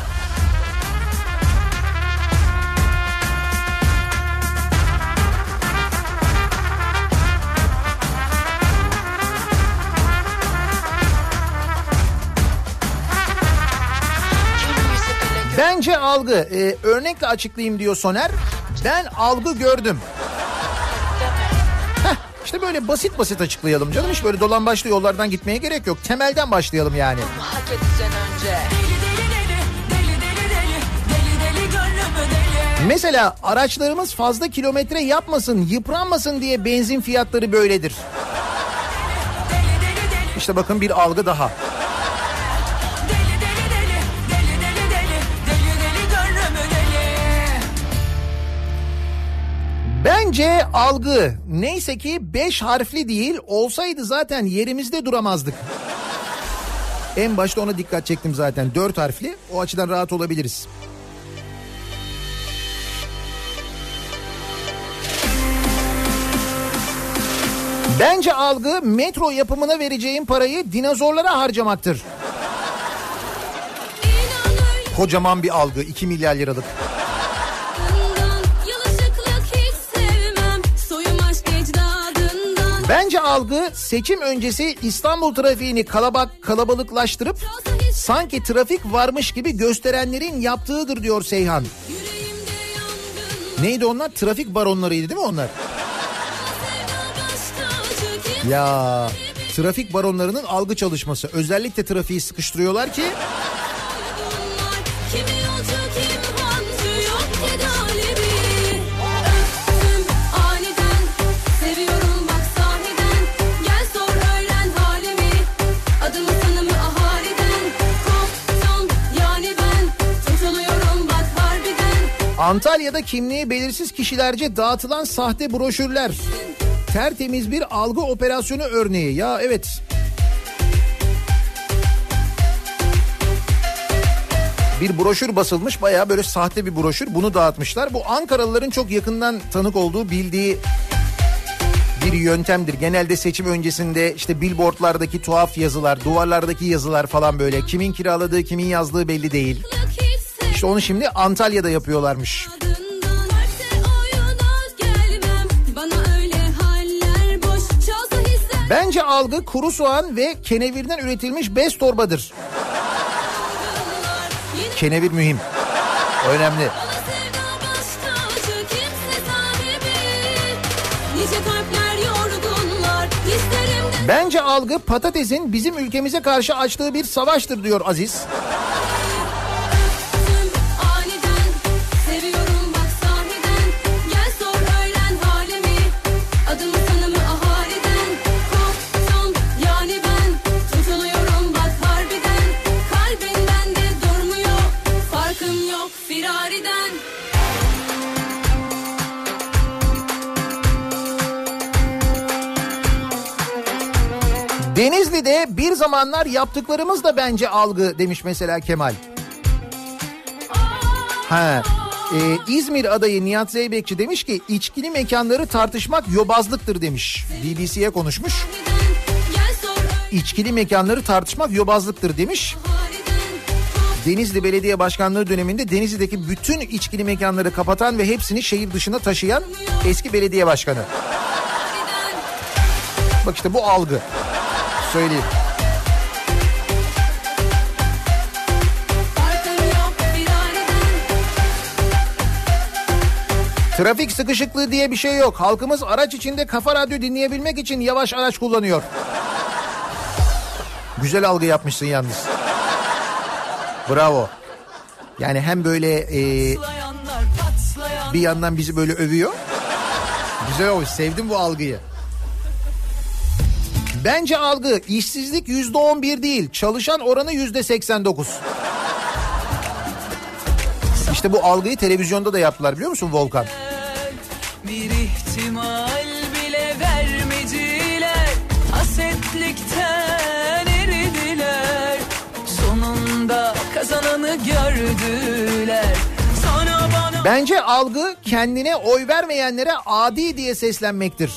Bence algı. Ee, örnekle açıklayayım diyor Soner. Ben algı gördüm. Heh, işte böyle basit basit açıklayalım canım. Hiç böyle dolan başlı yollardan gitmeye gerek yok. Temelden başlayalım yani. Hak edeceksin önce Mesela araçlarımız fazla kilometre yapmasın, yıpranmasın diye benzin fiyatları böyledir. İşte bakın bir algı daha. Bence algı neyse ki 5 harfli değil olsaydı zaten yerimizde duramazdık. En başta ona dikkat çektim zaten 4 harfli o açıdan rahat olabiliriz. Bence algı metro yapımına vereceğim parayı dinozorlara harcamaktır. Kocaman bir algı 2 milyar liralık. Bence algı seçim öncesi İstanbul trafiğini kalabak kalabalıklaştırıp sanki trafik varmış gibi gösterenlerin yaptığıdır diyor Seyhan. Neydi onlar? Trafik baronlarıydı değil mi onlar? Ya trafik baronlarının algı çalışması. Özellikle trafiği sıkıştırıyorlar ki Antalya'da kimliği belirsiz kişilerce dağıtılan sahte broşürler. Tertemiz bir algı operasyonu örneği. Ya evet. Bir broşür basılmış bayağı böyle sahte bir broşür bunu dağıtmışlar. Bu Ankaralıların çok yakından tanık olduğu bildiği bir yöntemdir. Genelde seçim öncesinde işte billboardlardaki tuhaf yazılar, duvarlardaki yazılar falan böyle. Kimin kiraladığı, kimin yazdığı belli değil. İşte onu şimdi Antalya'da yapıyorlarmış. Bence algı kuru soğan ve kenevirden üretilmiş bez torbadır. Kenevir mühim. Önemli. Bence algı patatesin bizim ülkemize karşı açtığı bir savaştır diyor Aziz. Denizli'de bir zamanlar yaptıklarımız da bence algı demiş mesela Kemal. Ha. e, İzmir adayı Nihat Zeybekçi demiş ki içkili mekanları tartışmak yobazlıktır demiş. BBC'ye konuşmuş. İçkili mekanları tartışmak yobazlıktır demiş. Denizli Belediye Başkanlığı döneminde Denizli'deki bütün içkili mekanları kapatan ve hepsini şehir dışına taşıyan eski belediye başkanı. Bak işte bu algı. Söyleyeyim. Trafik sıkışıklığı diye bir şey yok. Halkımız araç içinde kafa radyo dinleyebilmek için yavaş araç kullanıyor. Güzel algı yapmışsın yalnız. Bravo. Yani hem böyle e, bir yandan bizi böyle övüyor. Güzel olmuş. Sevdim bu algıyı. Bence algı işsizlik yüzde on bir değil. Çalışan oranı yüzde seksen dokuz. İşte bu algıyı televizyonda da yaptılar biliyor musun Volkan? bir ihtimal bile vermediler Hasetlikten eridiler Sonunda kazananı gördüler bana Bence algı kendine oy vermeyenlere adi diye seslenmektir.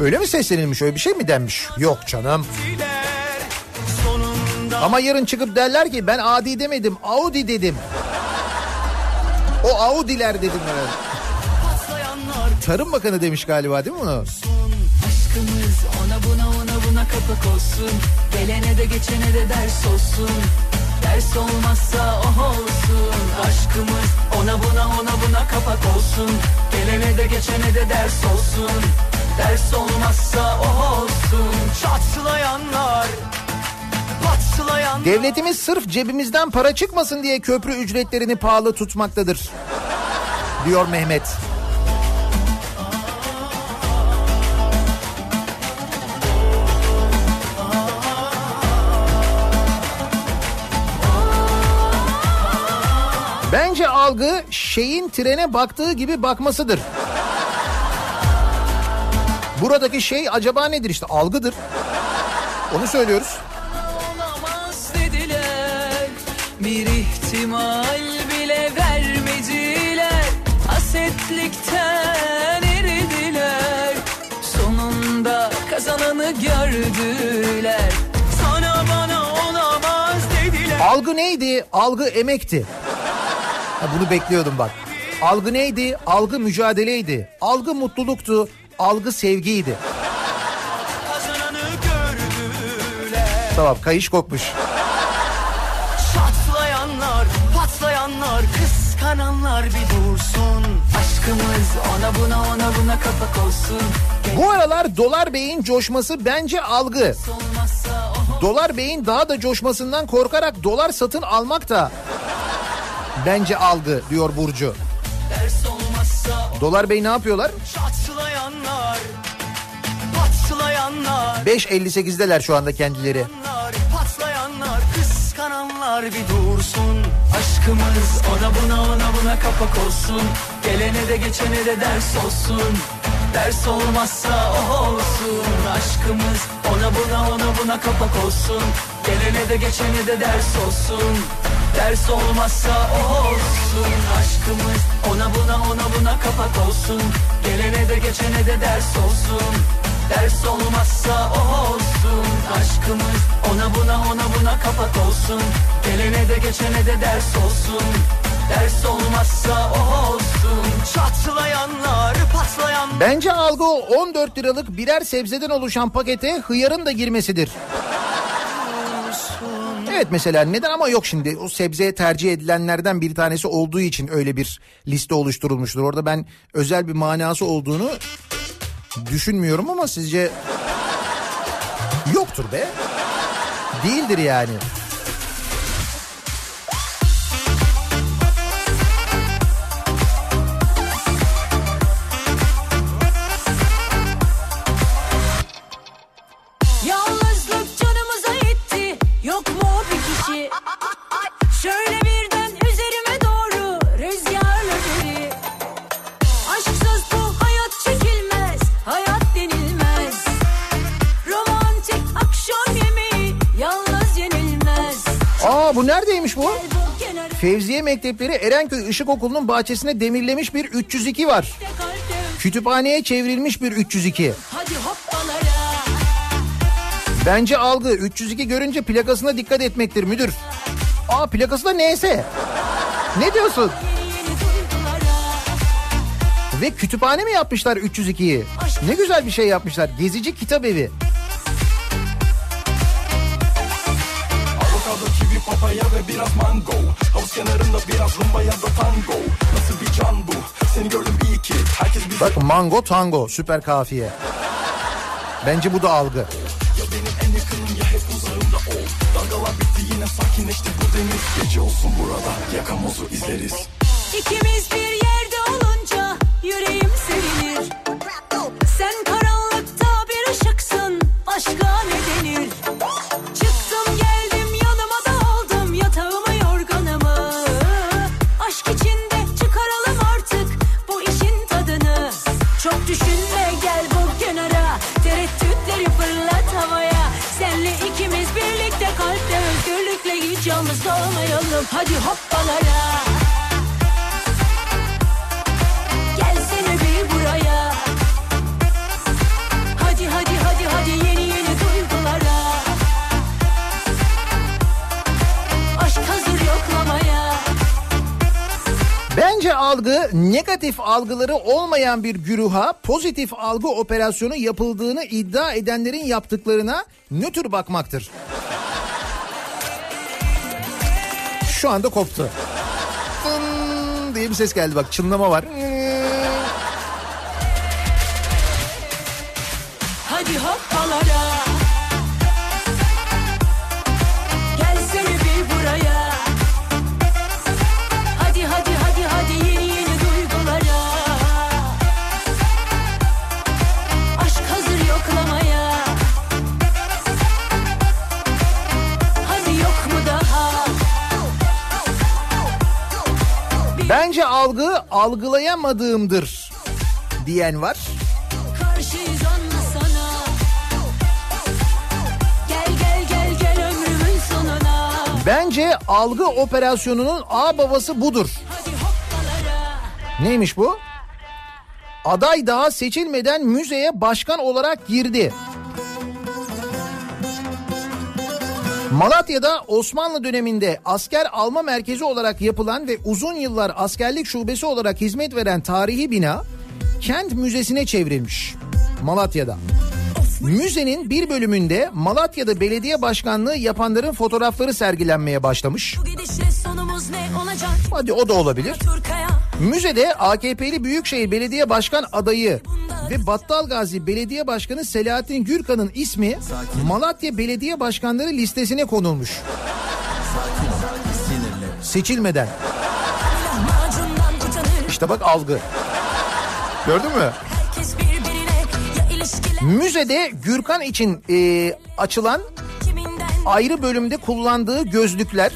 Öyle mi seslenilmiş öyle bir şey mi denmiş? Yok canım. Ama yarın çıkıp derler ki ben adi demedim Audi dedim. O Audi'ler dedim patlayanlar Tarım Bakanı demiş galiba değil mi bunu? Aşkımız ona buna ona buna kapak olsun Gelene de geçene de ders olsun Ders olmazsa oh olsun Aşkımız ona buna ona buna kapak olsun Gelene de geçene de ders olsun Ders olmazsa oh olsun Çatlayanlar Patlayanlar Devletimiz sırf cebimizden para çıkmasın diye köprü ücretlerini pahalı tutmaktadır. Diyor Mehmet. Bence algı şeyin trene baktığı gibi bakmasıdır. Buradaki şey acaba nedir işte algıdır. Onu söylüyoruz. olamaz dediler Bir ihtimal bile vermediler Hasetlikten eridiler Sonunda kazananı gördüler Sana bana olamaz dediler Algı neydi? Algı emekti. Ha, bunu bekliyordum bak. Algı neydi? Algı mücadeleydi. Algı mutluluktu. Algı sevgiydi. Tamam kayış kopmuş. Çatlayanlar, patlayanlar, kıskananlar bir dursun Aşkımız ona buna ona buna kapak olsun Bu aralar dolar beyin coşması bence algı. Dolar beyin daha da coşmasından korkarak dolar satın almak da bence algı diyor Burcu. ders Dolar bey ne yapıyorlar? Çatlayanlar, patlayanlar. 5.58'deler şu anda kendileri. Patlayanlar, kıskananlar bir dursun. Aşkımız ona buna ona buna kapak olsun. Gelene de geçene de ders olsun. Ders olmazsa o olsun. Aşkımız ona buna ona buna kapak olsun. Gelene de geçene de ders olsun Ders olmazsa olsun. Aşkımız ona buna ona buna kapak olsun. Gelene de geçene de ders olsun. Ders olmazsa olsun. Aşkımız ona buna ona buna kapak olsun. Gelene de geçene de ders olsun. Ders olmazsa olsun. Çatlayanlar patlayan Bence algı o 14 liralık birer sebzeden oluşan pakete hıyarın da girmesidir. Evet mesela neden ama yok şimdi o sebze tercih edilenlerden bir tanesi olduğu için öyle bir liste oluşturulmuştur. Orada ben özel bir manası olduğunu düşünmüyorum ama sizce yoktur be. Değildir yani. Şöyle birden üzerime doğru rüzgarla Aşksız bu hayat çekilmez, hayat denilmez Romantik akşam yemeği yalnız yenilmez Aa bu neredeymiş bu? Fevziye Mektepleri Erenköy Işık Okulu'nun bahçesine demirlemiş bir 302 var. Kütüphaneye çevrilmiş bir 302. Bence algı 302 görünce plakasına dikkat etmektir müdür. Aa plakası da neyse. Ne diyorsun? Ve kütüphane mi yapmışlar 302'yi? Ne güzel bir şey yapmışlar. Gezici kitap evi. Avokado, kivi, papaya ve biraz mango Havuz kenarında biraz rumba ya da tango Nasıl bir can bu? Seni gördüm iyi ki Herkes bize Bak mango tango süper kafiye. Bence bu da algı. Sakinleşti bu deniz. Gece olsun burada yakamozu izleriz. İkimiz bir yerde olunca yüreğim sevinir. Sen karanlıkta bir ışıksın başka ne denir kalmayalım Hadi yoklamaya. Bence algı negatif algıları olmayan bir güruha pozitif algı operasyonu yapıldığını iddia edenlerin yaptıklarına nötr bakmaktır. Şu anda koptu. Fın diye bir ses geldi bak çınlama var. Bence algı algılayamadığımdır diyen var. Bence algı operasyonunun A babası budur. Neymiş bu? Aday daha seçilmeden müzeye başkan olarak girdi. Malatya'da Osmanlı döneminde asker alma merkezi olarak yapılan ve uzun yıllar askerlik şubesi olarak hizmet veren tarihi bina kent müzesine çevrilmiş. Malatya'da. Müzenin bir bölümünde Malatya'da belediye başkanlığı yapanların fotoğrafları sergilenmeye başlamış. Bu gidişle sonumuz ne olacak Hadi o da olabilir. Müzede AKP'li Büyükşehir Belediye Başkan adayı ve Battalgazi Belediye Başkanı Selahattin Gürkan'ın ismi Malatya Belediye Başkanları listesine konulmuş. Seçilmeden. İşte bak algı. Gördün mü? Müzede Gürkan için e, açılan ayrı bölümde kullandığı gözlükler,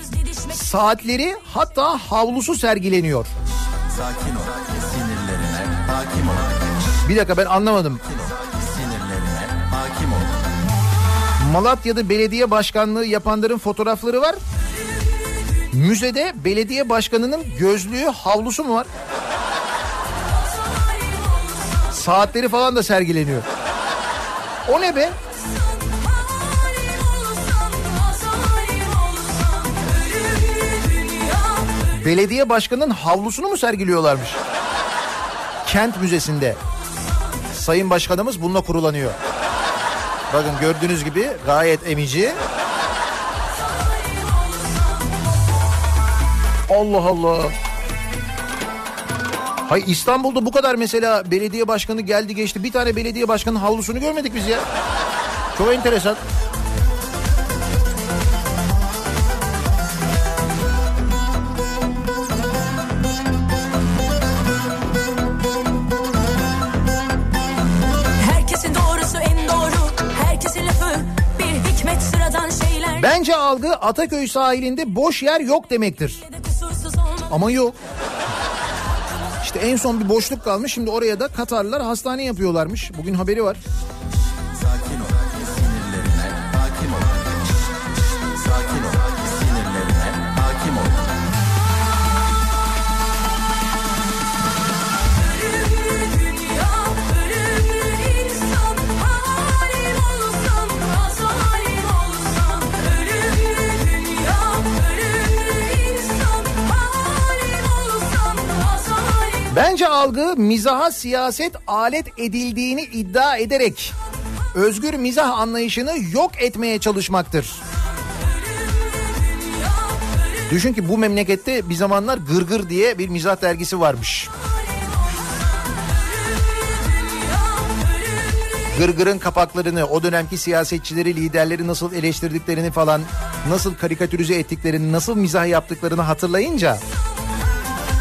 saatleri hatta havlusu sergileniyor. Sakin ol. Sinirlerine hakim ol. Bir dakika ben anlamadım. Sinirlerine hakim ol. Malatya'da belediye başkanlığı yapanların fotoğrafları var. Müzede belediye başkanının gözlüğü havlusu mu var? Saatleri falan da sergileniyor. O ne be? Belediye başkanının havlusunu mu sergiliyorlarmış? Kent Müzesi'nde. Sayın Başkanımız bununla kurulanıyor. Bakın gördüğünüz gibi gayet emici. Allah Allah. Hay İstanbul'da bu kadar mesela belediye başkanı geldi geçti. Bir tane belediye başkanının havlusunu görmedik biz ya. Çok enteresan. Bence algı Ataköy sahilinde boş yer yok demektir. Ama yok. İşte en son bir boşluk kalmış. Şimdi oraya da Katarlılar hastane yapıyorlarmış. Bugün haberi var. Algı mizaha siyaset alet edildiğini iddia ederek özgür mizah anlayışını yok etmeye çalışmaktır. Düşün ki bu memlekette bir zamanlar Gırgır diye bir mizah dergisi varmış. Gırgır'ın kapaklarını, o dönemki siyasetçileri, liderleri nasıl eleştirdiklerini falan, nasıl karikatürize ettiklerini, nasıl mizah yaptıklarını hatırlayınca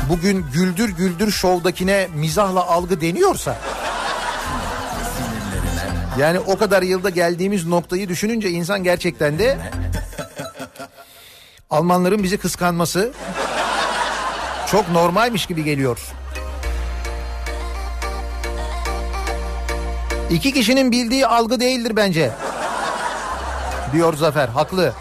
bugün güldür güldür şovdakine mizahla algı deniyorsa yani o kadar yılda geldiğimiz noktayı düşününce insan gerçekten de Almanların bizi kıskanması çok normalmiş gibi geliyor. İki kişinin bildiği algı değildir bence. Diyor Zafer, haklı.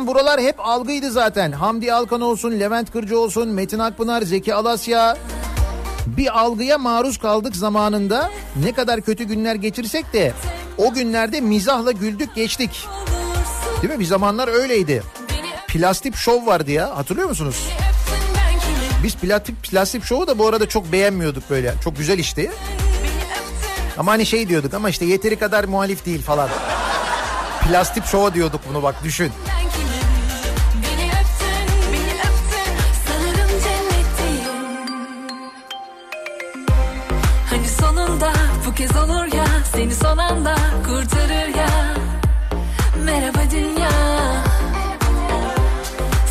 Eskiden buralar hep algıydı zaten. Hamdi Alkan olsun, Levent Kırcı olsun, Metin Akpınar, Zeki Alasya. Bir algıya maruz kaldık zamanında. Ne kadar kötü günler geçirsek de o günlerde mizahla güldük geçtik. Değil mi? Bir zamanlar öyleydi. Plastik şov vardı ya hatırlıyor musunuz? Biz plastik plastik şovu da bu arada çok beğenmiyorduk böyle. Çok güzel işti. Ama hani şey diyorduk ama işte yeteri kadar muhalif değil falan. Plastik şova diyorduk bunu bak düşün. Seni son anda kurtarır ya. Merhaba dünya.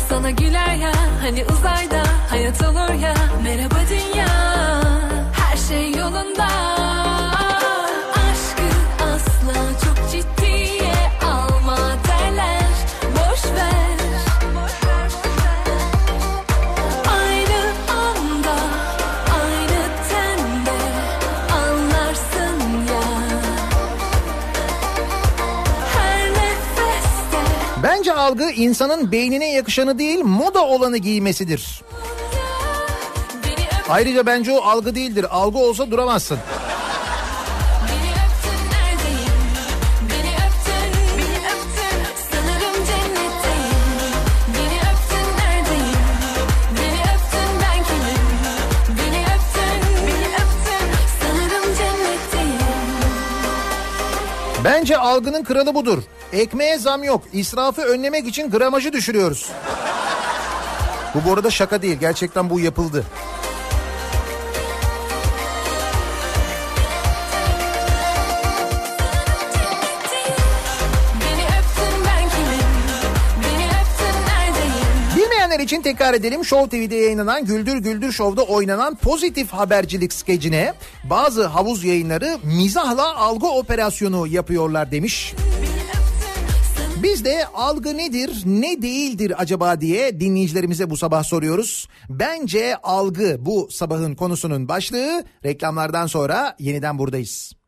Sana güler ya, hani uzayda hayat olur ya. Merhaba dünya. Her şey yolunda. Algı insanın beynine yakışanı değil moda olanı giymesidir. Ayrıca bence o algı değildir. Algı olsa duramazsın. Bence algının kralı budur. Ekmeğe zam yok. İsrafı önlemek için gramajı düşürüyoruz. Bu bu arada şaka değil. Gerçekten bu yapıldı. Tekrar edelim. Show TV'de yayınlanan Güldür Güldür Show'da oynanan pozitif habercilik skecine bazı havuz yayınları mizahla algı operasyonu yapıyorlar demiş. Biz de algı nedir, ne değildir acaba diye dinleyicilerimize bu sabah soruyoruz. Bence algı bu sabahın konusunun başlığı. Reklamlardan sonra yeniden buradayız.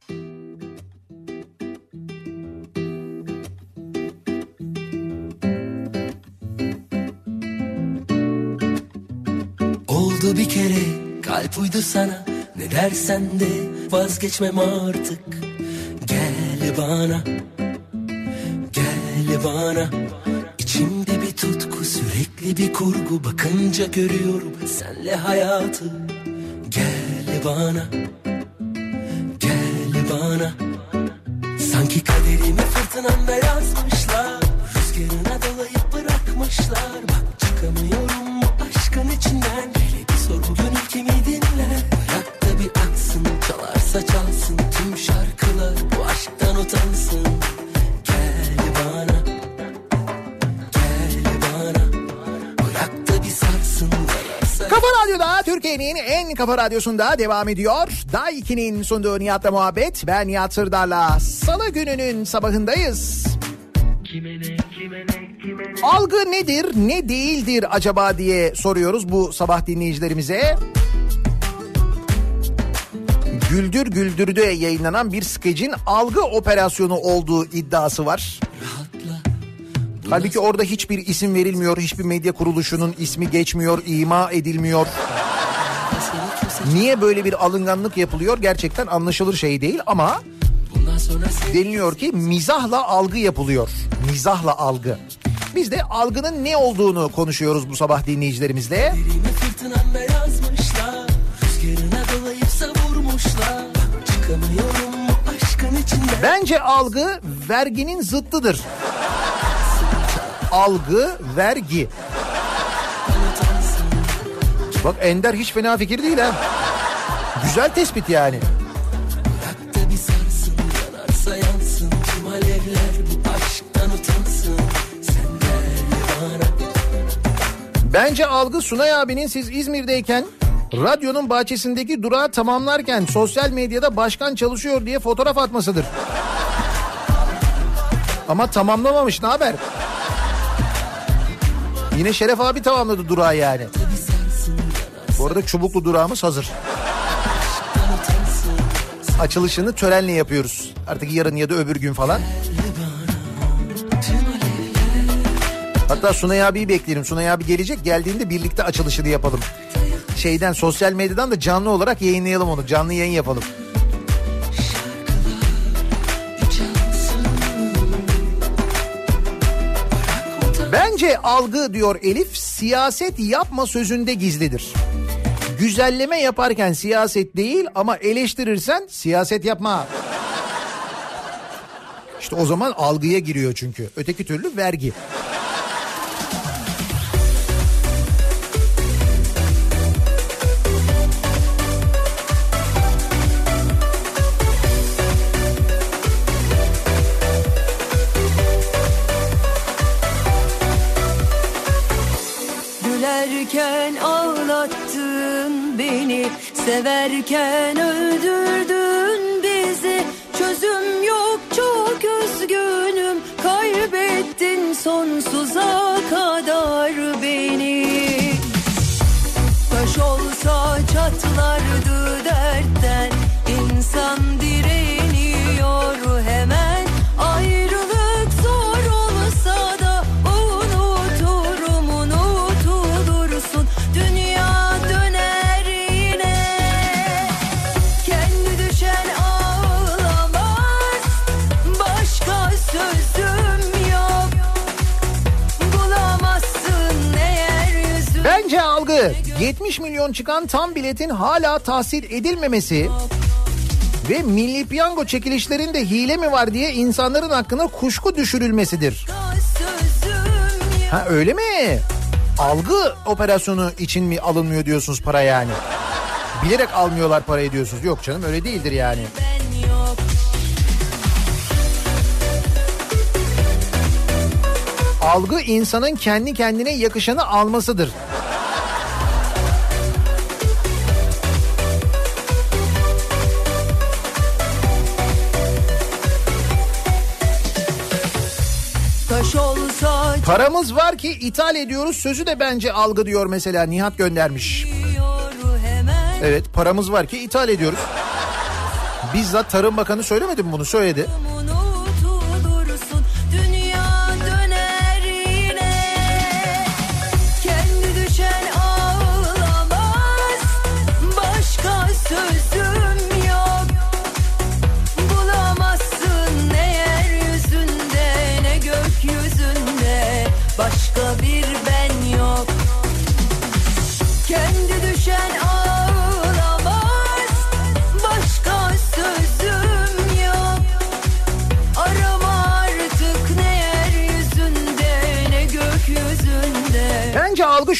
Oldu bir kere? Kalp uydu sana. Ne dersen de vazgeçmem artık. Gel bana Gel bana. İçimde bir tutku sürekli bir kurgu. Bakınca görüyorum senle hayatı. Gel bana Gel bana. Sanki kaderimi fırtınamda yazmışlar Rüzgarına dolayıp bırakmışlar. Bak Radyo'da Türkiye'nin en kafa radyosunda devam ediyor. Day 2'nin sunduğu Nihat'la muhabbet. Ben Nihat Sırdar'la Salı gününün sabahındayız. Algı nedir, ne değildir acaba diye soruyoruz bu sabah dinleyicilerimize. Güldür Güldür'de yayınlanan bir skecin algı operasyonu olduğu iddiası var. Halbuki orada hiçbir isim verilmiyor, hiçbir medya kuruluşunun ismi geçmiyor, ima edilmiyor. Niye böyle bir alınganlık yapılıyor gerçekten anlaşılır şey değil ama deniliyor ki mizahla algı yapılıyor. Mizahla algı. Biz de algının ne olduğunu konuşuyoruz bu sabah dinleyicilerimizle. Bence algı verginin zıttıdır. Algı, vergi. Bak Ender hiç fena fikir değil ha. Güzel tespit yani. Bence algı Sunay abinin siz İzmir'deyken radyonun bahçesindeki durağı tamamlarken sosyal medyada başkan çalışıyor diye fotoğraf atmasıdır. Ama tamamlamamış ne haber? Yine Şeref abi tamamladı durağı yani. Bu arada çubuklu durağımız hazır. Açılışını törenle yapıyoruz. Artık yarın ya da öbür gün falan. Hatta Sunay abiyi bekleyelim. Sunay abi gelecek. Geldiğinde birlikte açılışını yapalım. Şeyden sosyal medyadan da canlı olarak yayınlayalım onu. Canlı yayın yapalım. Bence algı diyor Elif siyaset yapma sözünde gizlidir. Güzelleme yaparken siyaset değil ama eleştirirsen siyaset yapma. İşte o zaman algıya giriyor çünkü. Öteki türlü vergi. Severken öldürdün bizi. Çözüm yok çok üzgünüm. Kaybettin sonsuza kadar beni. Taş olsa çatlardı dertten. İnsan 70 milyon çıkan tam biletin hala tahsil edilmemesi ve milli piyango çekilişlerinde hile mi var diye insanların hakkında kuşku düşürülmesidir. Ha öyle mi? Algı operasyonu için mi alınmıyor diyorsunuz para yani? Bilerek almıyorlar parayı diyorsunuz. Yok canım öyle değildir yani. Algı insanın kendi kendine yakışanı almasıdır. Paramız var ki ithal ediyoruz sözü de bence algı diyor mesela Nihat göndermiş. Evet paramız var ki ithal ediyoruz. Bizzat Tarım Bakanı söylemedi mi bunu? Söyledi.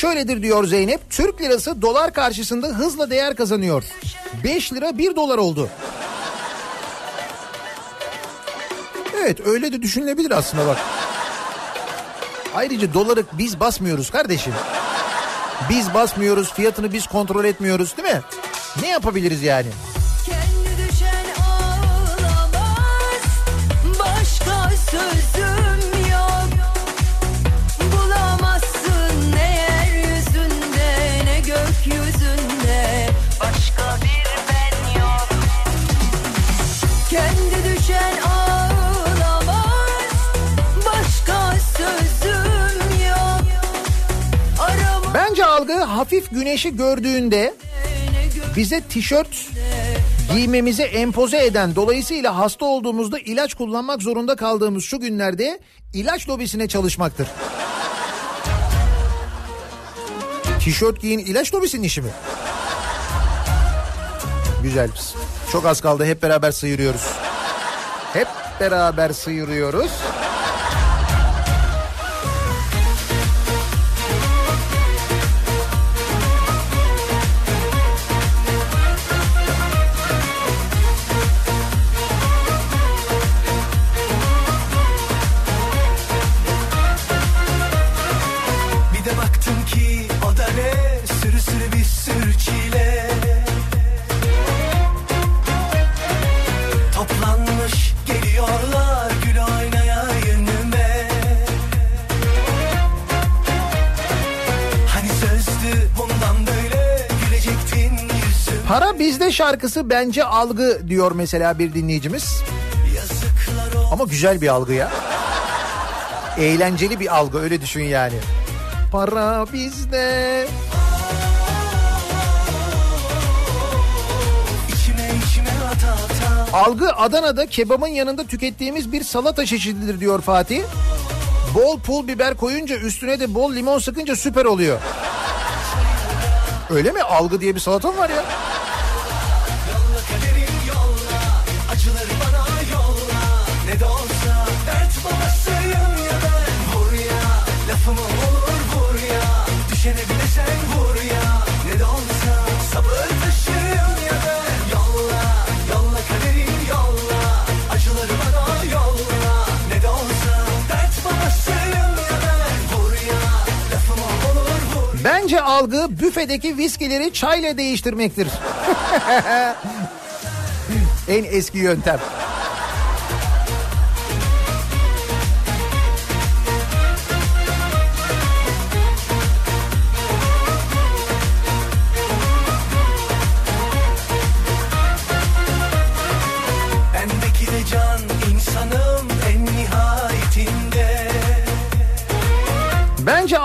Şöyledir diyor Zeynep. Türk lirası dolar karşısında hızla değer kazanıyor. 5 lira 1 dolar oldu. Evet öyle de düşünülebilir aslında bak. Ayrıca doları biz basmıyoruz kardeşim. Biz basmıyoruz fiyatını biz kontrol etmiyoruz değil mi? Ne yapabiliriz yani? Hafif güneşi gördüğünde bize tişört giymemizi empoze eden dolayısıyla hasta olduğumuzda ilaç kullanmak zorunda kaldığımız şu günlerde ilaç lobisine çalışmaktır. Tişört giyin ilaç lobisinin işi mi? Güzel. Çok az kaldı hep beraber sıyırıyoruz. Hep beraber sıyırıyoruz. Şarkısı bence algı diyor mesela bir dinleyicimiz. Ama güzel bir algı ya. Eğlenceli bir algı öyle düşün yani. Para bizde. Algı Adana'da kebabın yanında tükettiğimiz bir salata çeşididir diyor Fatih. Bol pul biber koyunca üstüne de bol limon sıkınca süper oluyor. Öyle mi? Algı diye bir salata mı var ya? Bence algı büfedeki viskileri çayla değiştirmektir. en eski yöntem.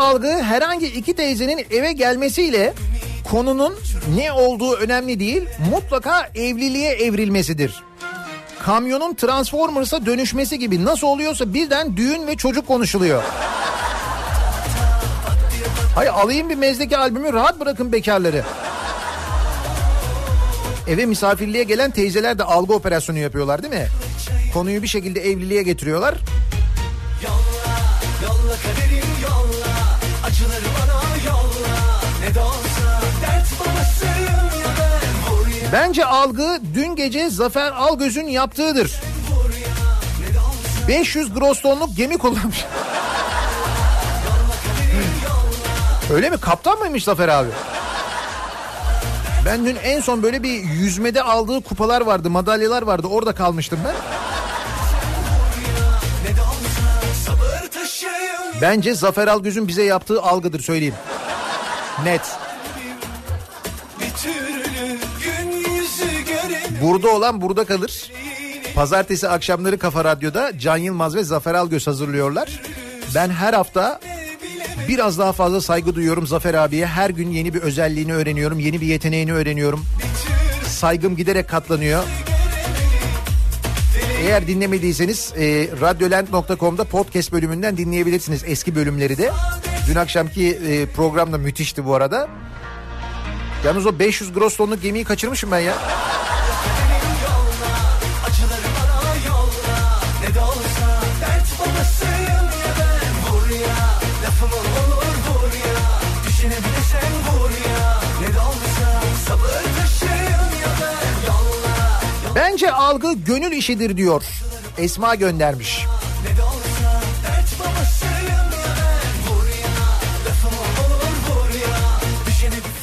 Algı herhangi iki teyzenin eve gelmesiyle konunun ne olduğu önemli değil. Mutlaka evliliğe evrilmesidir. Kamyonun Transformers'a dönüşmesi gibi nasıl oluyorsa birden düğün ve çocuk konuşuluyor. Hayır alayım bir mezdeki albümü rahat bırakın bekarları. Eve misafirliğe gelen teyzeler de algı operasyonu yapıyorlar değil mi? Konuyu bir şekilde evliliğe getiriyorlar. Yolla, Bence algı dün gece Zafer Algöz'ün yaptığıdır. 500 gross tonluk gemi kullanmış. Öyle mi? Kaptan mıymış Zafer abi? Ben dün en son böyle bir yüzmede aldığı kupalar vardı, madalyalar vardı. Orada kalmıştım ben. Bence Zafer Algöz'ün bize yaptığı algıdır söyleyeyim. Net. Burada olan burada kalır. Pazartesi akşamları Kafa Radyo'da Can Yılmaz ve Zafer Algöz hazırlıyorlar. Ben her hafta biraz daha fazla saygı duyuyorum Zafer abiye. Her gün yeni bir özelliğini öğreniyorum, yeni bir yeteneğini öğreniyorum. Saygım giderek katlanıyor. Eğer dinlemediyseniz e, radyolent.com'da podcast bölümünden dinleyebilirsiniz eski bölümleri de. Dün akşamki e, program da müthişti bu arada. Yalnız o 500 gross tonluk gemiyi kaçırmışım ben ya. Bence algı gönül işidir diyor. Esma göndermiş.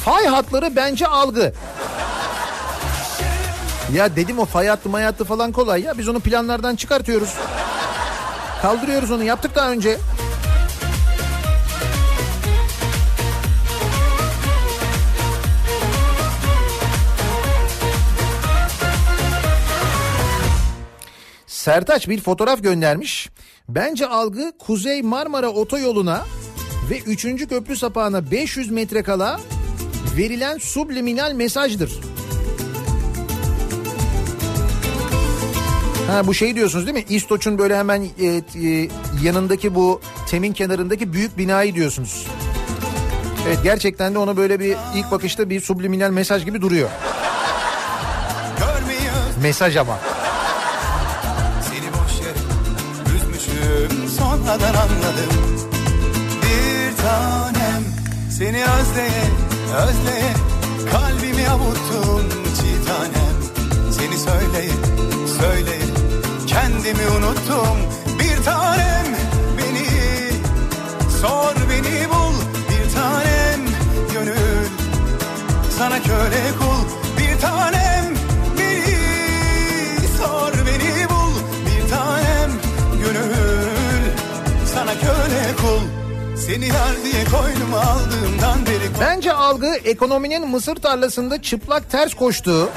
Fay hatları bence algı. Ya dedim o fay hattı may falan kolay ya. Biz onu planlardan çıkartıyoruz. Kaldırıyoruz onu yaptık daha önce. Sertaç bir fotoğraf göndermiş. Bence algı Kuzey Marmara otoyoluna ve 3. köprü sapağına 500 metre kala verilen subliminal mesajdır. Ha bu şey diyorsunuz değil mi? İstoç'un böyle hemen e, e, yanındaki bu temin kenarındaki büyük binayı diyorsunuz. Evet gerçekten de ona böyle bir ilk bakışta bir subliminal mesaj gibi duruyor. Mesaj ama. Sonradan anladım. Bir tanem seni özleye özleye kalbimi avuttun çiğ tanem. Seni söyleye söyleye kendimi unuttum. Bir tanem beni sor beni bul. Bir tanem gönül sana köle kul. Bir tanem kul Seni yar diye koynuma aldığımdan beri Bence algı ekonominin mısır tarlasında çıplak ters koştuğu.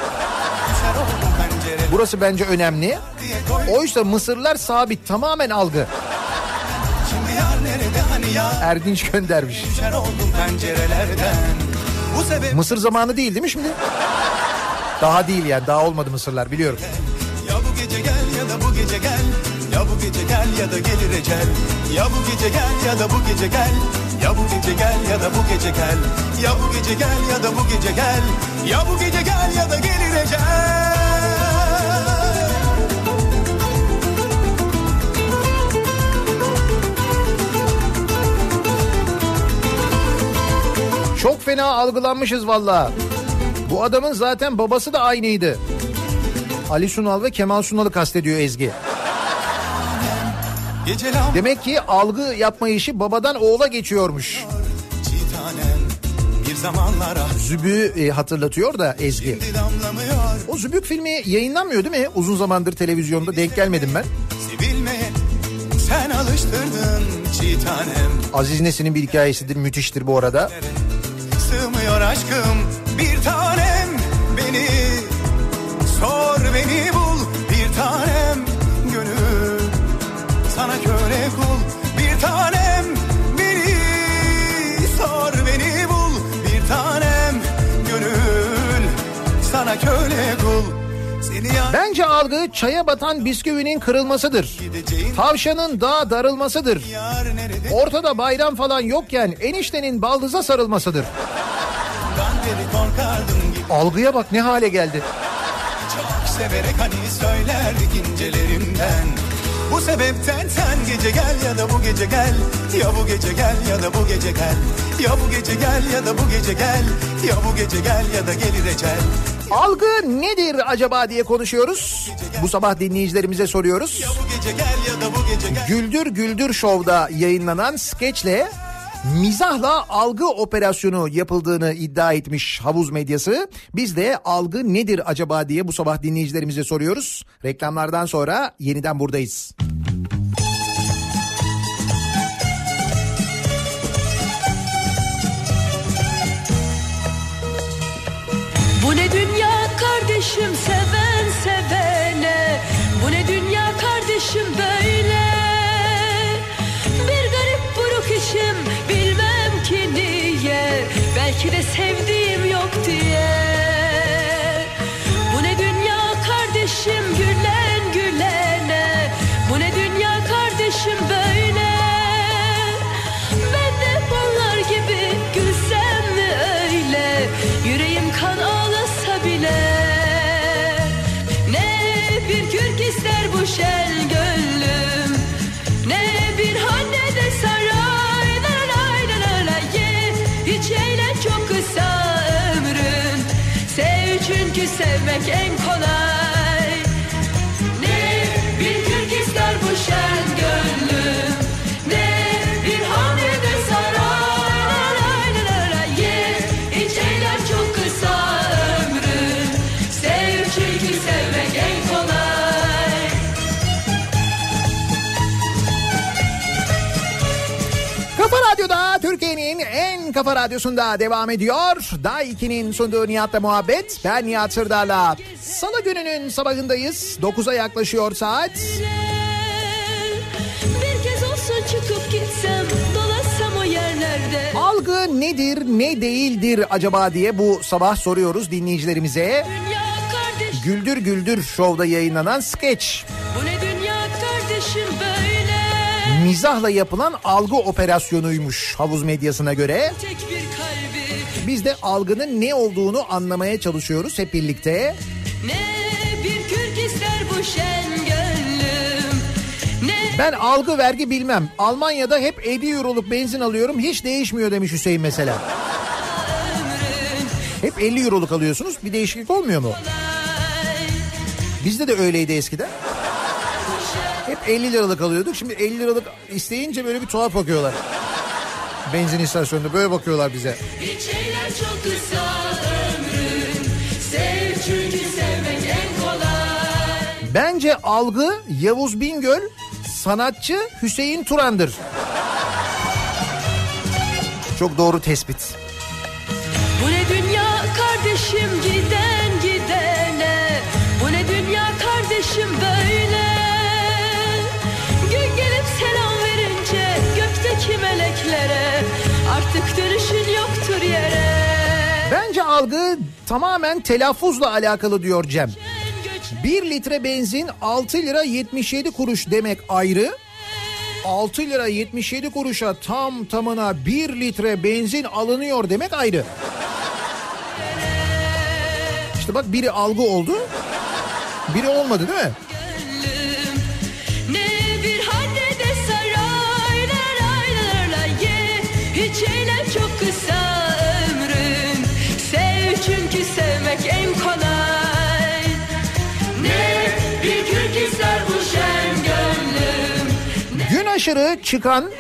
Burası bence önemli. Oysa mısırlar sabit tamamen algı. Hani Erdinç göndermiş. Mısır zamanı değil değil mi şimdi? Daha değil yani daha olmadı mısırlar biliyorum. Ya bu gece gel ya da gelir ecel Ya bu gece gel ya da bu gece gel Ya bu gece gel ya da bu gece gel Ya bu gece gel ya da bu gece gel Ya bu gece gel ya da gelir ecel Çok fena algılanmışız valla. Bu adamın zaten babası da aynıydı. Ali Sunal ve Kemal Sunal'ı kastediyor Ezgi. Demek ki algı yapma işi babadan oğula geçiyormuş. Zübü e, hatırlatıyor da Ezgi. O Zübük filmi yayınlanmıyor değil mi? Uzun zamandır televizyonda denk gelmedim ben. Sevilmeye sen alıştırdın çiğ tanem Aziz Nesin'in bir hikayesidir müthiştir bu arada. Sığmıyor aşkım bir tanem Bence algı çaya batan bisküvinin kırılmasıdır. Tavşanın dağa darılmasıdır. Ortada bayram falan yokken eniştenin baldıza sarılmasıdır. Algıya bak ne hale geldi. Çok severek hani söylerdik incelerimden Bu sebepten sen gece gel ya da bu gece gel Ya bu gece gel ya da bu gece gel Ya bu gece gel ya da bu gece gel Ya bu gece gel ya da gelir ecel Algı nedir acaba diye konuşuyoruz. Bu sabah dinleyicilerimize soruyoruz. Güldür Güldür Show'da yayınlanan skeçle mizahla algı operasyonu yapıldığını iddia etmiş havuz medyası. Biz de algı nedir acaba diye bu sabah dinleyicilerimize soruyoruz. Reklamlardan sonra yeniden buradayız. Türkiye'nin en kafa radyosunda devam ediyor. Day 2'nin sunduğu Nihat'la muhabbet. Ben Nihat Sırdar'la. Salı gününün sabahındayız. 9'a yaklaşıyor saat. Bir kez olsun çıkıp gitsem Dolaşsam o yerlerde Algı nedir ne değildir acaba diye bu sabah soruyoruz dinleyicilerimize. Güldür Güldür Show'da yayınlanan skeç. bu ne dünya kardeşim böyle Mizahla yapılan algı operasyonuymuş havuz medyasına göre. Biz de algının ne olduğunu anlamaya çalışıyoruz hep birlikte. ne bir kürk ister bu şen gönlüm Ne Ben algı vergi bilmem. Almanya'da hep 50 euroluk benzin alıyorum hiç değişmiyor demiş Hüseyin mesela. Hep 50 euroluk alıyorsunuz bir değişiklik olmuyor mu? Bizde de öyleydi eskiden. Hep 50 liralık alıyorduk. Şimdi 50 liralık isteyince böyle bir tuhaf bakıyorlar. Benzin istasyonunda böyle bakıyorlar bize. Şeyler çok kısa ömrün Sev çünkü sevmek en kolay Bence algı Yavuz Bingöl, sanatçı Hüseyin Turan'dır. Çok doğru tespit. Bu ne dünya kardeşim giden meleklere Artık dönüşün yoktur yere Bence algı tamamen telaffuzla alakalı diyor Cem. 1 litre benzin 6 lira 77 kuruş demek ayrı. 6 lira 77 kuruşa tam tamına 1 litre benzin alınıyor demek ayrı. İşte bak biri algı oldu. Biri olmadı değil mi? Eğlen çok kısa ömrün Sev çünkü sevmek en kolay. Ne bir kürk ister bu şen gönlüm. Gün aşırı çıkan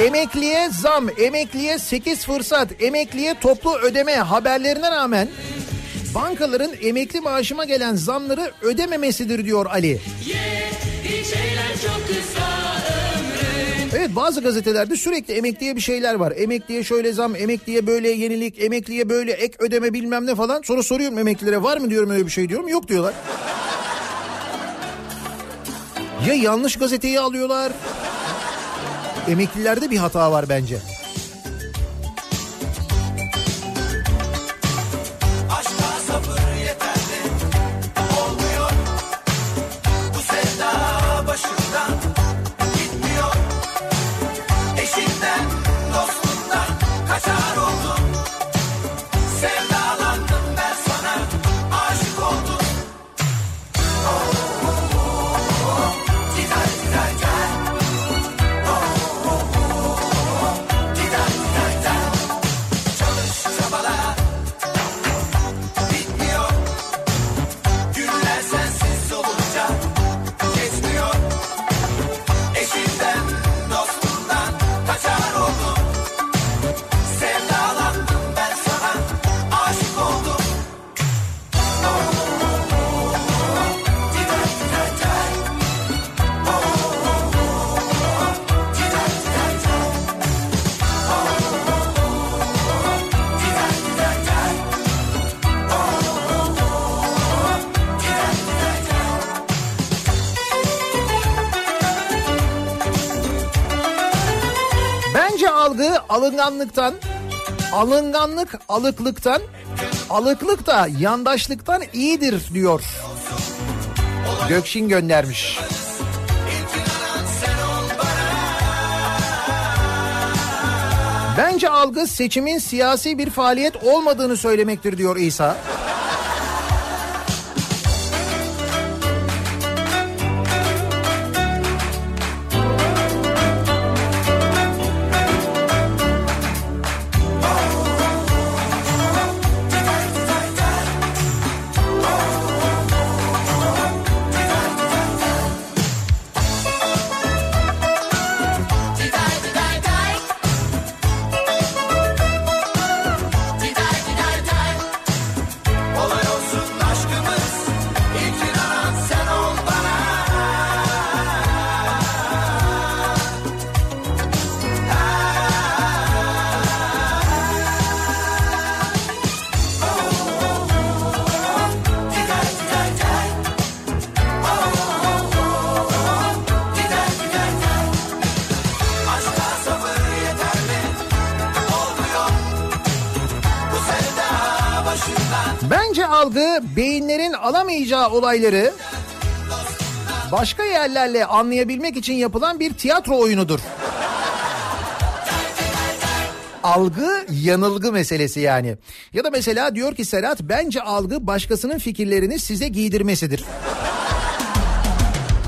emekliye zam, emekliye 8 fırsat, emekliye toplu ödeme haberlerine rağmen bankaların emekli maaşıma gelen zamları ödememesidir diyor Ali. Ye Evet bazı gazetelerde sürekli emekliye bir şeyler var. Emekliye şöyle zam, emekliye böyle yenilik, emekliye böyle ek ödeme bilmem ne falan. Sonra soruyorum emeklilere var mı diyorum öyle bir şey diyorum. Yok diyorlar. Ya yanlış gazeteyi alıyorlar. Emeklilerde bir hata var bence. Alınganlıktan, alınganlık alıklıktan, alıklık da yandaşlıktan iyidir diyor. Gökşin göndermiş. Bence algı seçimin siyasi bir faaliyet olmadığını söylemektir diyor İsa. Beyinlerin alamayacağı olayları başka yerlerle anlayabilmek için yapılan bir tiyatro oyunudur. Algı yanılgı meselesi yani. Ya da mesela diyor ki Serhat bence algı başkasının fikirlerini size giydirmesidir.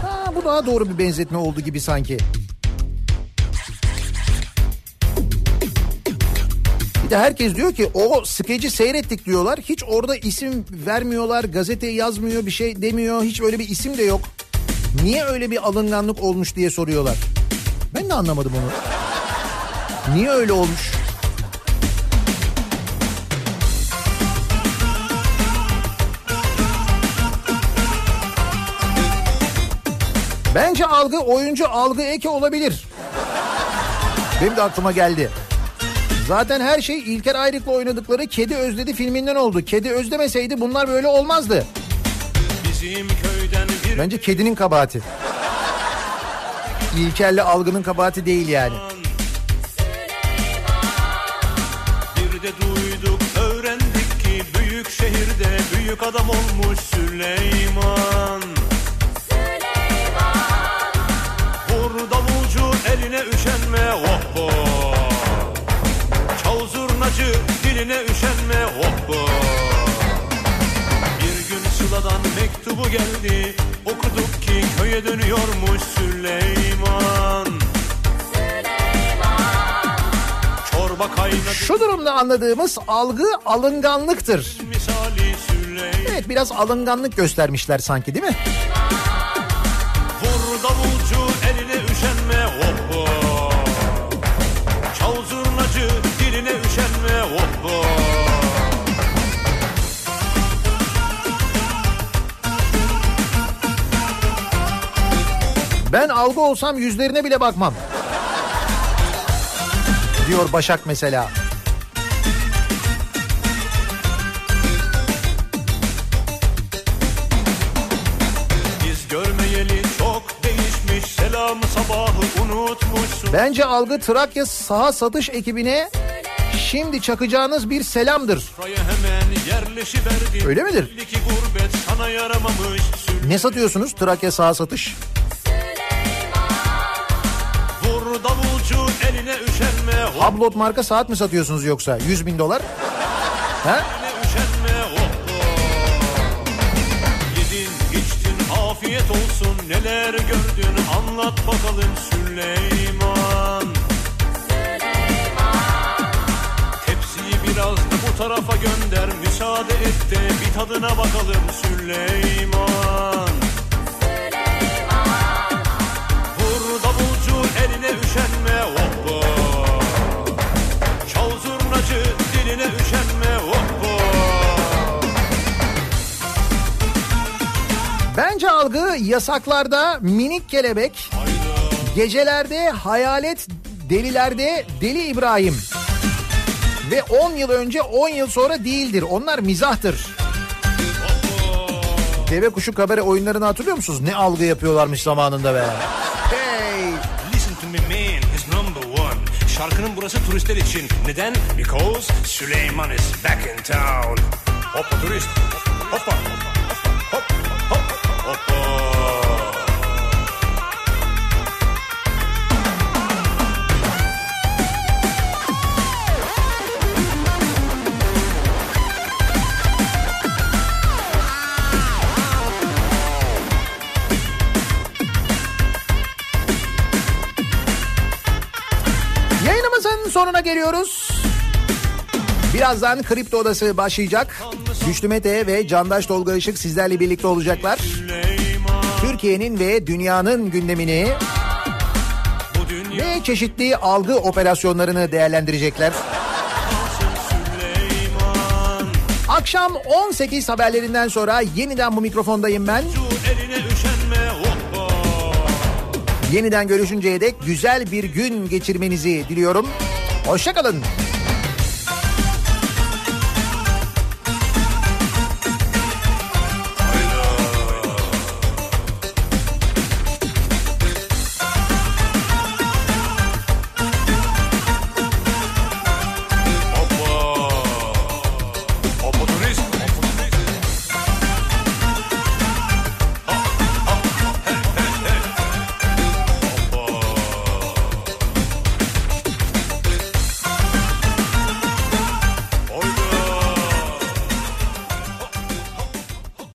Ha, bu daha doğru bir benzetme oldu gibi sanki. De herkes diyor ki o skeci seyrettik diyorlar. Hiç orada isim vermiyorlar. Gazete yazmıyor bir şey demiyor. Hiç öyle bir isim de yok. Niye öyle bir alınganlık olmuş diye soruyorlar. Ben de anlamadım onu. Niye öyle olmuş? Bence algı oyuncu algı eki olabilir. Benim de aklıma geldi. Zaten her şey İlker Ayrık'la oynadıkları Kedi Özledi filminden oldu. Kedi özlemeseydi bunlar böyle olmazdı. Bizim köyden bir Bence kedinin kabahati. İlker'le algının kabahati değil yani. Bir de duyduk öğrendik ki büyük şehirde büyük adam olmuş Süleyman. Vur davulcu eline üşenme oh zurnacı diline üşenme oh. Bir gün Sıla'dan mektubu geldi okuduk ki köye dönüyormuş Süleyman. Çorba kaynadı Şu durumda anladığımız algı alınganlıktır. Evet biraz alınganlık göstermişler sanki değil mi? Ben algı olsam yüzlerine bile bakmam. Diyor Başak mesela. Biz görmeyeli çok değişmiş selamı sabahı unutmuşsun. Bence algı Trakya saha satış ekibine şimdi çakacağınız bir selamdır. Öyle midir? Ne satıyorsunuz Trakya saha satış? Hablot marka saat mi satıyorsunuz yoksa? 100 bin dolar? Ha? oh oh. Yedin içtin afiyet olsun neler gördün anlat bakalım Süleyman. Tepsiyi biraz da bu tarafa gönder müsaade et de bir tadına bakalım Süleyman. Vur davulcu eline üşenme Bence algı yasaklarda minik kelebek, gecelerde hayalet, delilerde deli İbrahim. Ve 10 yıl önce 10 yıl sonra değildir. Onlar mizahtır. Deve kuşu kabare oyunlarını hatırlıyor musunuz? Ne algı yapıyorlarmış zamanında be. Hey! Listen to me man, is number one. Şarkının burası turistler için. Neden? Because Süleyman is back in town. Hoppa turist. Hoppa. Hop, sonuna geliyoruz. Birazdan Kripto Odası başlayacak. Güçlü Mete ve Candaş Tolga Işık sizlerle birlikte olacaklar. Türkiye'nin ve dünyanın gündemini ve çeşitli algı operasyonlarını değerlendirecekler. Akşam 18 haberlerinden sonra yeniden bu mikrofondayım ben. Yeniden görüşünceye dek güzel bir gün geçirmenizi diliyorum. Hoşçakalın.